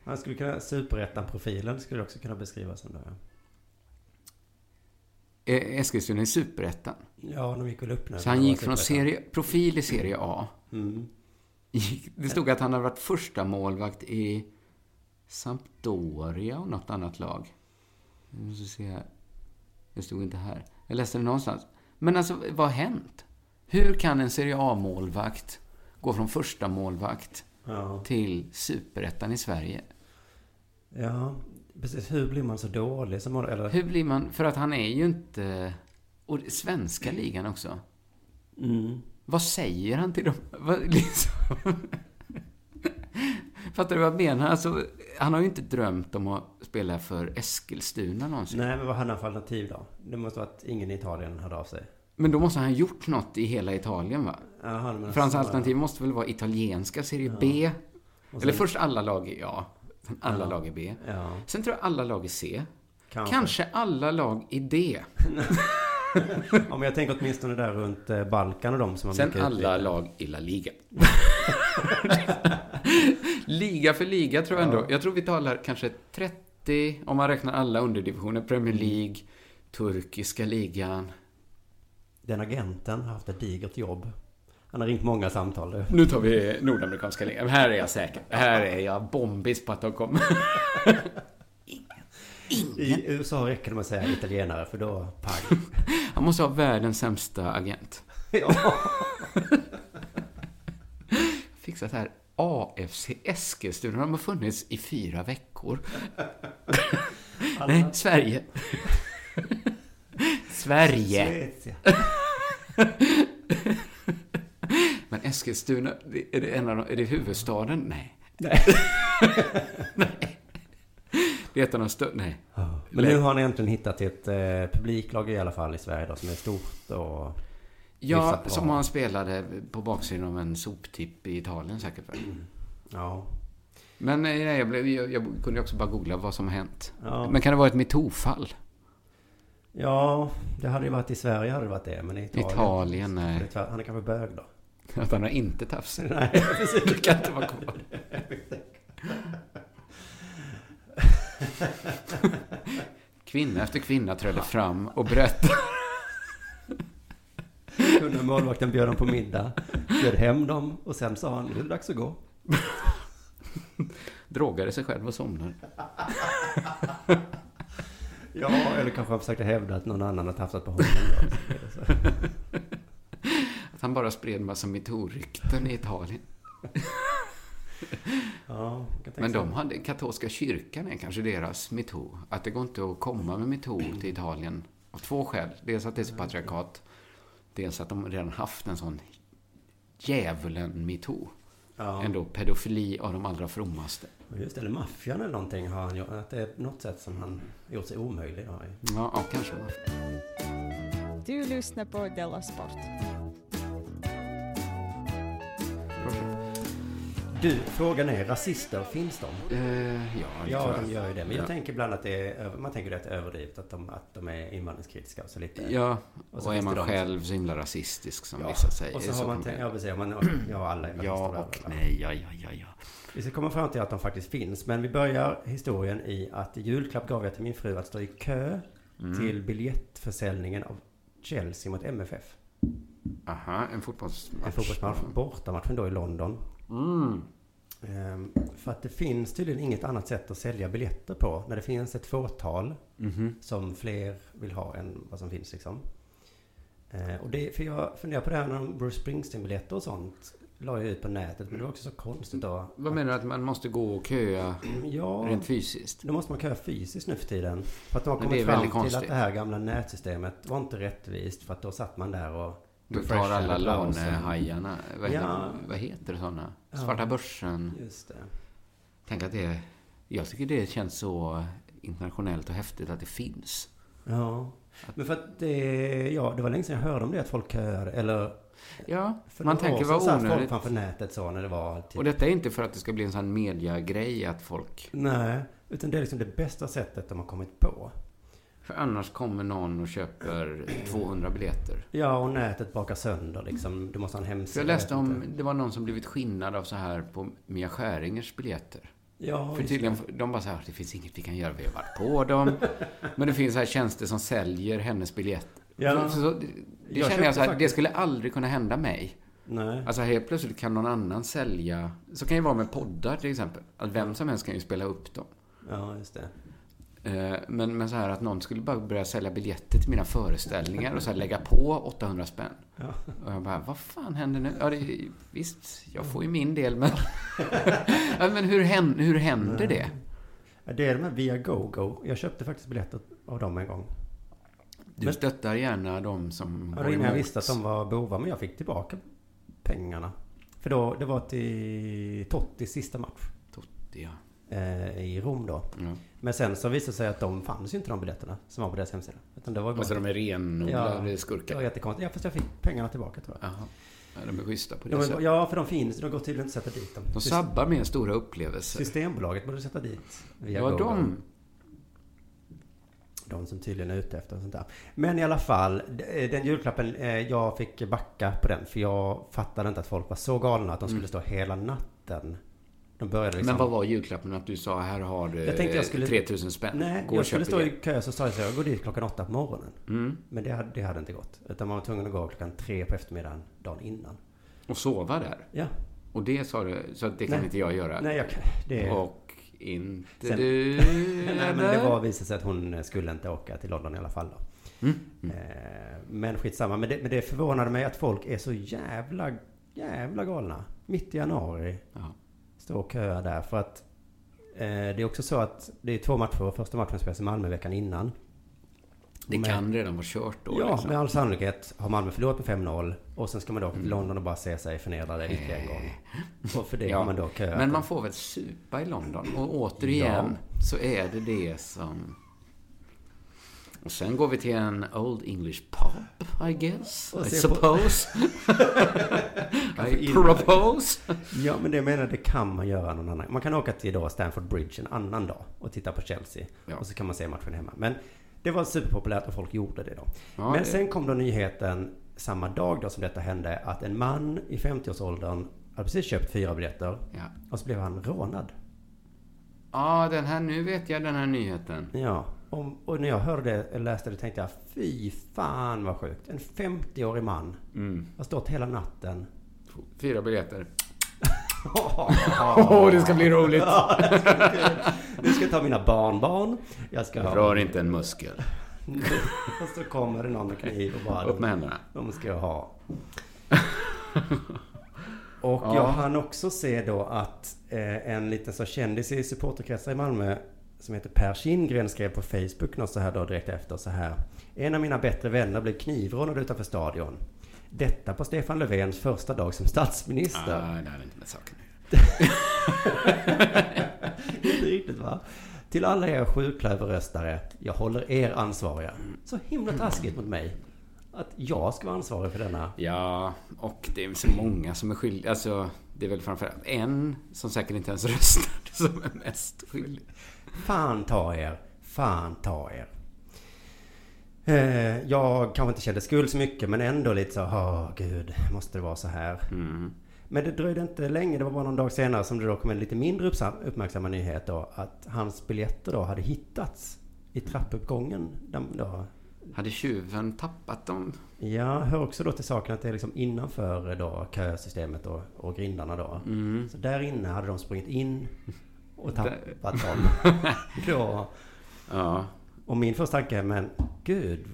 Man skulle kunna, superettan-profilen skulle också kunna beskrivas som det. Eh, Eskilstuna i Superettan. Ja, de gick väl upp nu. Så han gick från serie, profil i Serie A. Mm. Gick- Det stod att han hade varit första målvakt i Sampdoria och något annat lag. Jag måste se här. Det stod inte här. Jag läste det någonstans. Men alltså, vad har hänt? Hur kan en Serie A-målvakt gå från första målvakt Ja. till Superettan i Sverige? Ja, precis. Hur blir man så dålig som? Eller? Hur blir man... För att han är ju inte... Och svenska ligan också. Mm. Vad säger han till dem? Vad, liksom? Fattar du vad jag menar? Alltså, han har ju inte drömt om att spela för Eskilstuna någonsin. Nej, men vad hade han för alternativ då? Det måste vara att ingen i Italien hörde av sig. Men då måste han ha gjort något i hela Italien, va? Men för hans alternativ måste väl vara italienska Serie B? Och Eller sen- först alla lag i A. Sen alla Ja. lag i B. Ja. Sen tror jag alla lag i C. Kanske. Kanske alla lag i D. [LAUGHS] ja, men jag tänker åtminstone där runt eh, Balkan och de som har Sen alla utbildning. lag i La Liga. [LAUGHS] [LAUGHS] liga för liga tror jag ändå. Jag tror vi talar kanske 30, om man räknar alla underdivisioner. Premier Mm. League, turkiska ligan. Den agenten har haft ett digert jobb. Han har ringt många samtal. du. Nu tar vi nordamerikanska ligan. Här är jag säker. Här är jag bombis på att de kommer. [LAUGHS] I USA räcker det med att säga italienare för då, pang. [LAUGHS] Han måste ha världens sämsta agent. ja. Fixat här. AFC Eskilstuna. De har funnits i fyra veckor. [LAUGHS] Nej, Sverige. [LAUGHS] Sverige. [LAUGHS] Men Eskilstuna, är det, en av de, är det huvudstaden? Nej. Nej. Nej. Det är ett av de större... Nej. Men nu har ni äntligen hittat ett eh, publiklag i alla fall i Sverige då, som är stort och Ja, som han spelade på baksidan av en soptipp i Italien säkert. väl? Ja. Men eh, nej, jag, blev, jag, jag kunde också bara googla vad som har hänt. Ja. Men kan det vara ett metoo-fall? Ja, det hade ju varit i Sverige hade det varit det, men i Italien. Italien, nej. Han är kanske bög då. [LAUGHS] Att han har inte tafs? [LAUGHS] Nej, precis. Det kan inte vara kvar. [LAUGHS] Kvinna efter kvinna trädde fram och berättade. Kunde målvakten bjöd dem på middag, bjöd hem dem och sen sa han, nu är det dags att gå. Drogade sig själv och somnade. Ja, eller kanske han försökte hävda att någon annan har tafsat på honom. Att han bara spred massa metoo-rykten i Italien. Ja, Men de hade, katolska kyrkan är kanske deras metoo. Att det går inte att komma med metoo till Italien. Av två skäl. Dels att det är så patriarkat. Dels att de redan haft en sån djävulen metoo. Ja. Ändå pedofili av de allra frommaste. Just det, eller maffian eller någonting har han gjort. Att det är något sätt som han gjort sig omöjlig. Ja, ja kanske. Du lyssnar på Della Sport. Du, frågan är, rasister, finns de? Eh, ja, ja, jag. de gör ju det. Men jag Ja. tänker ibland att det är, man tänker det är överdrivet att de, att de är invandringskritiska och så lite. Ja, så och, är man själv så himla rasistisk som Ja, vissa säger. Och så har kan man tänkt, ja precis, man, [CLEARS THROAT] ja alla är. Ja och bla. nej, ja, ja, ja, ja. Vi ska komma fram till att de faktiskt finns. Men vi börjar historien i att i julklapp gav jag till min fru att stå i kö Mm. till biljettförsäljningen av Chelsea mot MFF. Aha, en fotbollsmatch. En fotbollsmatch. Bortamatchen då i London. Mm. Ehm, för att det finns tydligen inget annat sätt att sälja biljetter på. När det finns ett fåtal Mhm. som fler vill ha än vad som finns liksom. Eh, och det, för jag funderar på det här de Bruce Springsteen-biljetter och sånt la jag ut på nätet. Men det var också så konstigt då. Vad menar du? Att man måste gå och köa [CLEARS THROAT] Ja. rent fysiskt? Då måste man köa fysiskt nu för tiden. För att de har kommit fram till konstigt. att det här gamla nätsystemet var inte rättvist. För att då satt man där och... Du tar alla lånehajarna. Vad, Ja. vad heter sådana? Ja. Svarta börsen. Just det. Tänk att det... Jag tycker det känns så internationellt och häftigt att det finns. Ja. Men för att det, ja, det var länge sedan jag hörde om det, att folk köade. Eller... Ja, för man tänker vad satt folk onödigt. framför nätet så när det var... Typ, Och detta är inte för att det ska bli en sån mediagrej att folk... Nej, utan det är liksom det bästa sättet de har kommit på. För annars kommer någon och köper 200 biljetter. Ja, och nätet bakar sönder liksom. Du måste ha en hemsida. jag läste om, det var någon som blivit skinnad av så här på Mia Skäringers biljetter. Ja, För tydligen, de bara så här, det finns inget vi kan göra, vi har varit på dem. [LAUGHS] Men det finns så här tjänster som säljer hennes biljett. Ja. Så, så, det det Jag känner jag så här, det skulle aldrig kunna hända mig. Nej. Alltså helt plötsligt kan någon annan sälja, så kan det vara med poddar till exempel. Att vem som helst kan ju spela upp dem. Ja, just det. Eh, Men, men så här att någon skulle bara börja sälja biljetter till mina föreställningar och så lägga på 800 spänn. Ja. Och jag bara, vad fan händer nu? Ja, det, visst, jag får ju min del, men... [LAUGHS] ja, men hur, hän, hur händer det? Det är de här via GoGo. Jag köpte faktiskt biljetter av dem en gång. Du Men- stöttar gärna de som Ja, går innan jag emot. visste att de var bovar, men jag fick tillbaka pengarna. För då, det var till Tottis sista match. Totti, ja. Eh, I Rom då. Ja. Men sen så visade det sig att de fanns ju inte de biljetterna som var på deras hemsida. Utan det var bara Alltså de är renodlade Det skurkar? var jättekonstigt. Ja, fast jag fick pengarna tillbaka tror jag. Jaha. Ja, de är schyssta på det sättet. ja, för de finns. De går tydligen inte att sätta dit dem. De sabbar med stora upplevelser. Systembolaget borde sätta dit. Via Ja, de. De som tydligen är ute efter sånt där. Men i alla fall, d- den julklappen, eh, jag fick backa på den. För jag fattade inte att folk var så galna att de skulle Mm. stå hela natten. De började liksom... Men vad var julklappen? Att du sa, här har du Jag tänkte jag skulle... 3000 spänn. Nej, Gå jag skulle stå i kö så sa jag så jag går dit klockan åtta på morgonen. Mm. Men det hade, det hade inte gått. Utan man var tvungen att gå klockan tre på eftermiddagen dagen innan. Och sova där? Ja. Och det sa du, så det kan Nej. inte jag göra? Nej, jag kan... Det... Och inte Sen- du? [LAUGHS] Nej, men det var visade sig att hon skulle inte åka till London i alla fall då. Mm. Eh, Men skitsamma. Men det, men det förvånade mig att folk är så jävla, jävla galna. Mitt i januari. Ja. Stå och köa där. För att eh, det är också så att det är två matcher. Första matchen spelas i Malmö veckan innan. Det Men- kan redan vara kört då? Ja, liksom. med all sannolikhet har Malmö förlorat med 5-0. Och sen ska man då till Mm. London och bara se sig förnedrade ytterligare en gång. Och för det [LAUGHS] Ja, har man då köat. Men man får väl supa i London? Och återigen så är det det som... Och sen går vi till en Old English pub, I guess. I suppose. [LAUGHS] I propose. Ja, men det menar jag, det kan man göra någon annan. Man kan åka till då Stamford Bridge en annan dag och titta på Chelsea. Ja. Och så kan man se matchen hemma. Men det var superpopulärt och folk gjorde det då. Ja, men det- sen kom då nyheten samma dag då som detta hände att en man i 50-årsåldern hade precis köpt fyra biljetter. Ja. Och så blev han rånad. Ja, den här, nu vet jag den här nyheten. Ja, och, och när jag hörde det, läste det tänkte jag fy fan vad sjukt. En 50-årig man Mm. har stått hela natten. Fyra biljetter. [LAUGHS] Åh, det ska bli roligt. Ja, det ska bli nu ska jag ta mina barnbarn. Jag ska Rör inte en muskel. och [LAUGHS] så kommer det någon med kniv och bara... Upp med händerna. De ska jag ha. [LAUGHS] Och Ja. jag hann också se då att eh, en liten så kändis i supporterkretsar i Malmö som heter Per Kindgren skrev på Facebook något så här då direkt efter så här. En av mina bättre vänner blev knivrånad utanför stadion. Detta på Stefan Löfvens första dag som statsminister. Ah, det hade inte med saken [LAUGHS] Inte riktigt va? Till alla er sjuklöverröstare, jag håller er ansvariga. Så himla taskigt mot mig. Att jag ska vara ansvarig för denna. Ja, och det är så många som är skyldiga. Alltså, det är väl framförallt en som säkert inte ens röstade [LAUGHS] som är mest skyldig. Fan ta er. Fan ta er. Eh, jag kanske inte kände skuld så mycket men ändå lite så, åh gud, måste det vara så här? Mm. Men det dröjde inte länge, det var bara någon dag senare som det då kom en lite mindre uppmärksammad nyhet då att hans biljetter då hade hittats i trappuppgången. Då, Hade tjuven tappat dem? Ja, hör också då till saken att det är liksom innanför då kösystemet och, och grindarna då. Mm. Så där inne hade de sprungit in och tappat dem. [LAUGHS] då. Ja. Och min första tanke är, men gud,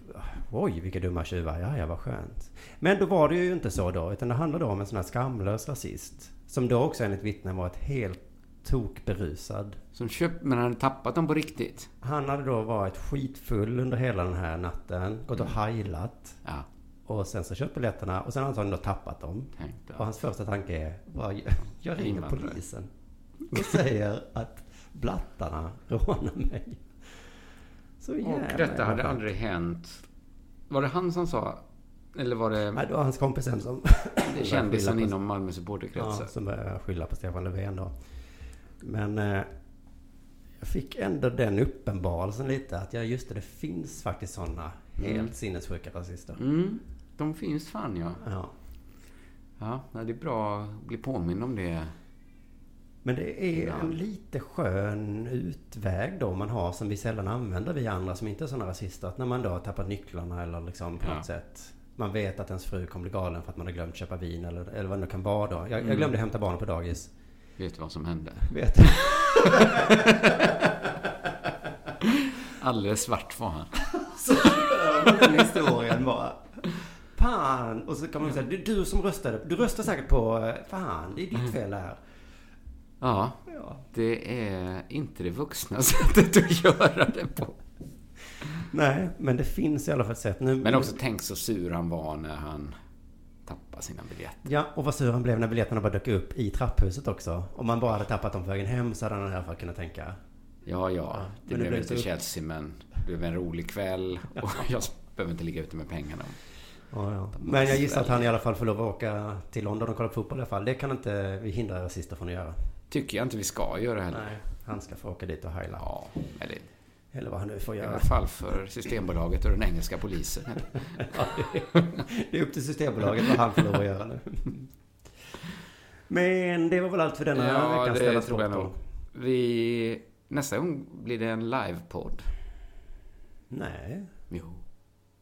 oj vilka dumma tjuvar, ja ja vad skönt. Men då var det ju inte så då, utan det handlade om en sån här skamlös rasist. Som då också enligt vittnen varit helt tokberusad. Som köpt, men han hade tappat dem på riktigt? Han hade då varit skitfull under hela den här natten, gått och heilat. Ja. Och sen så köpt biljetterna och sen har han då tappat dem. Tänkte. Och hans första tanke är, jag ringer polisen. [LAUGHS] Och säger att blattarna rånar mig. Så Och jävla detta hade aldrig hänt. Var det han som sa? Eller var det... Nej, det var hans kompisen som... Kändisen inom Malmö supporterkretsar. Ja, som började skylla på Stefan Löfven då. Men eh, jag fick ändå den uppenbarelsen lite att ja, just det, det finns faktiskt sådana helt Mm. sinnessjuka rasister. Mm, de finns fan ja. Ja. Ja, det är bra att bli påminn om det. Men det är Ja. en lite skön utväg då man har som vi sällan använder vi andra som inte är sådana rasister. Att när man då har tappat nycklarna eller liksom på Ja. något sätt. Man vet att ens fru kommer bli galen för att man har glömt köpa vin eller, eller vad det nu kan vara då. Jag, jag Mm. glömde hämta barnen på dagis. Vet du vad som hände? Vet. [LAUGHS] Alldeles svart var han. [LAUGHS] Så den historien bara. Fan! Och så kan man säga, det är du som röstade. Du röstade säkert på, eh, fan, det är ditt fel det här. Ja, Ja. det är inte det vuxna [LAUGHS] sättet att göra det på. Nej, men det finns i alla fall ett sätt. Nu, Men också tänk så sur han var när han tappade sina biljetter. Ja, och vad sur han blev när biljetterna bara dök upp i trapphuset också. Om man bara hade tappat dem på vägen hem så hade han i alla fall kunnat tänka. Ja, ja, men det det blev blev inte Chelsea, men det blev en rolig kväll. [LAUGHS] Och jag behöver inte ligga ute med pengarna. Ja, ja. Men jag gissar att han i alla fall får lov att åka till London och kolla på fotboll i alla fall. Det kan inte vi hindra rasister från att göra. Tycker jag inte vi ska göra heller. Nej, han ska få åka dit och heila. Ja, eller Eller vad han nu får i göra. alla fall för Systembolaget och den engelska polisen. [LAUGHS] Ja, det, är, upp till Systembolaget vad han får lov att göra nu. Men det var väl allt för denna Ja, veckans det Ställa tror jag nog. Vi... Nästa gång blir det en livepodd. Nej. Jo.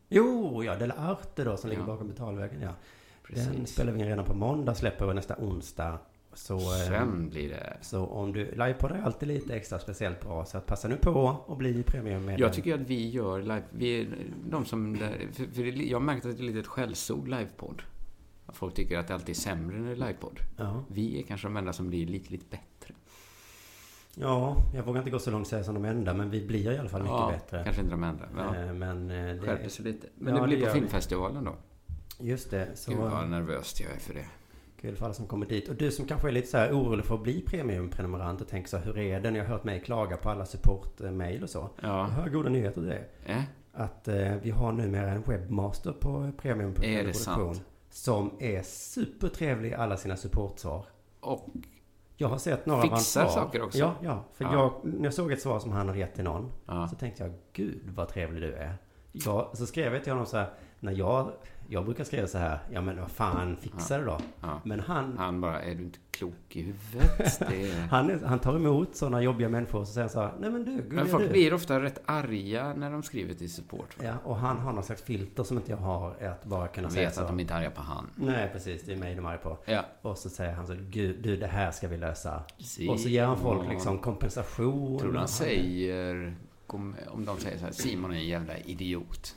Jo, ja, Dela Arte då som ligger Ja. bakom betalvägen, ja. Precis. Den spelar vi in redan på måndag, släpper vi nästa onsdag. Så, eh, Sen blir det... så om du, livepoddar är alltid lite extra speciellt bra, så att passa nu på och bli premiummedlem. Jag tycker att vi gör live... Vi är de som... För, jag har märkt att det är lite ett skällsord, livepodd. Folk tycker att det alltid är sämre när det är livepodd. Ja. Vi är kanske de enda som blir lite, lite bättre. Ja, jag vågar inte gå så långt och säga som de enda, men vi blir i alla fall mycket ja, bättre. kanske inte de enda. Men. Eh, Men eh, det... Skärper sig lite. Men Ja, det blir det på gör vi. filmfestivalen då. Just det. Så, Gud vad nervöst jag är för det. Kul för alla som kommer dit. Och du som kanske är lite så här orolig för att bli premiumprenumerant och tänker så här, hur är det? Ni har hört mig klaga på alla supportmail och så. Ja. Jag har goda nyheter till det. Eh? Att eh, vi har numera en webbmaster på premium Är det sant? Som är supertrevlig i alla sina supportsvar. Och Jag har sett några av hans svar. saker också? Ja, ja. För Ja. Jag, när jag såg ett svar som han hade gett till någon. Ja. Så tänkte jag, gud vad trevlig du är. Ja, så skrev jag till honom så här, när jag, jag brukar skriva så här, ja men vad fan, fixa det då. Ja. Men han, Han bara, är du inte klok i huvudet? [LAUGHS] Det är... han, han tar emot sådana jobbiga människor och så säger han så här, nej men du, Men gulliga folk du. blir ofta rätt arga när de skriver till support. Ja, och han har någon slags filter som inte jag har, att bara kunna De säga vet så. att de inte är arga på han. Nej, precis. Det är mig de är arga på. Ja. Och så säger han så, gud, du det här ska vi lösa. Simon. Och så ger han folk liksom kompensation. Tror du han säger, om de säger så här, Simon är en jävla idiot.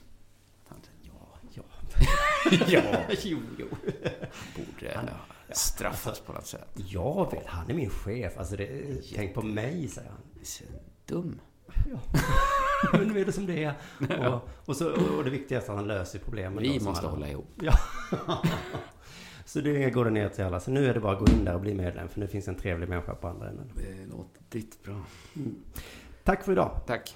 Han [LAUGHS] Ja. ja. [LAUGHS] jo, jo. Borde straffas på något sätt. Jag vet, han är min chef. Alltså, det, tänk på mig, säger han. Dum. Ja. [LAUGHS] Men nu är det som det är. Och, och, så, och det viktigaste är att han löser problemen. Vi måste hålla ihop. Ja. så det går det ner till alla. Så nu är det bara att gå in där och bli medlem. För nu finns en trevlig människa på andra änden. Det låter ditt bra. Mm. Tack för idag. Tack.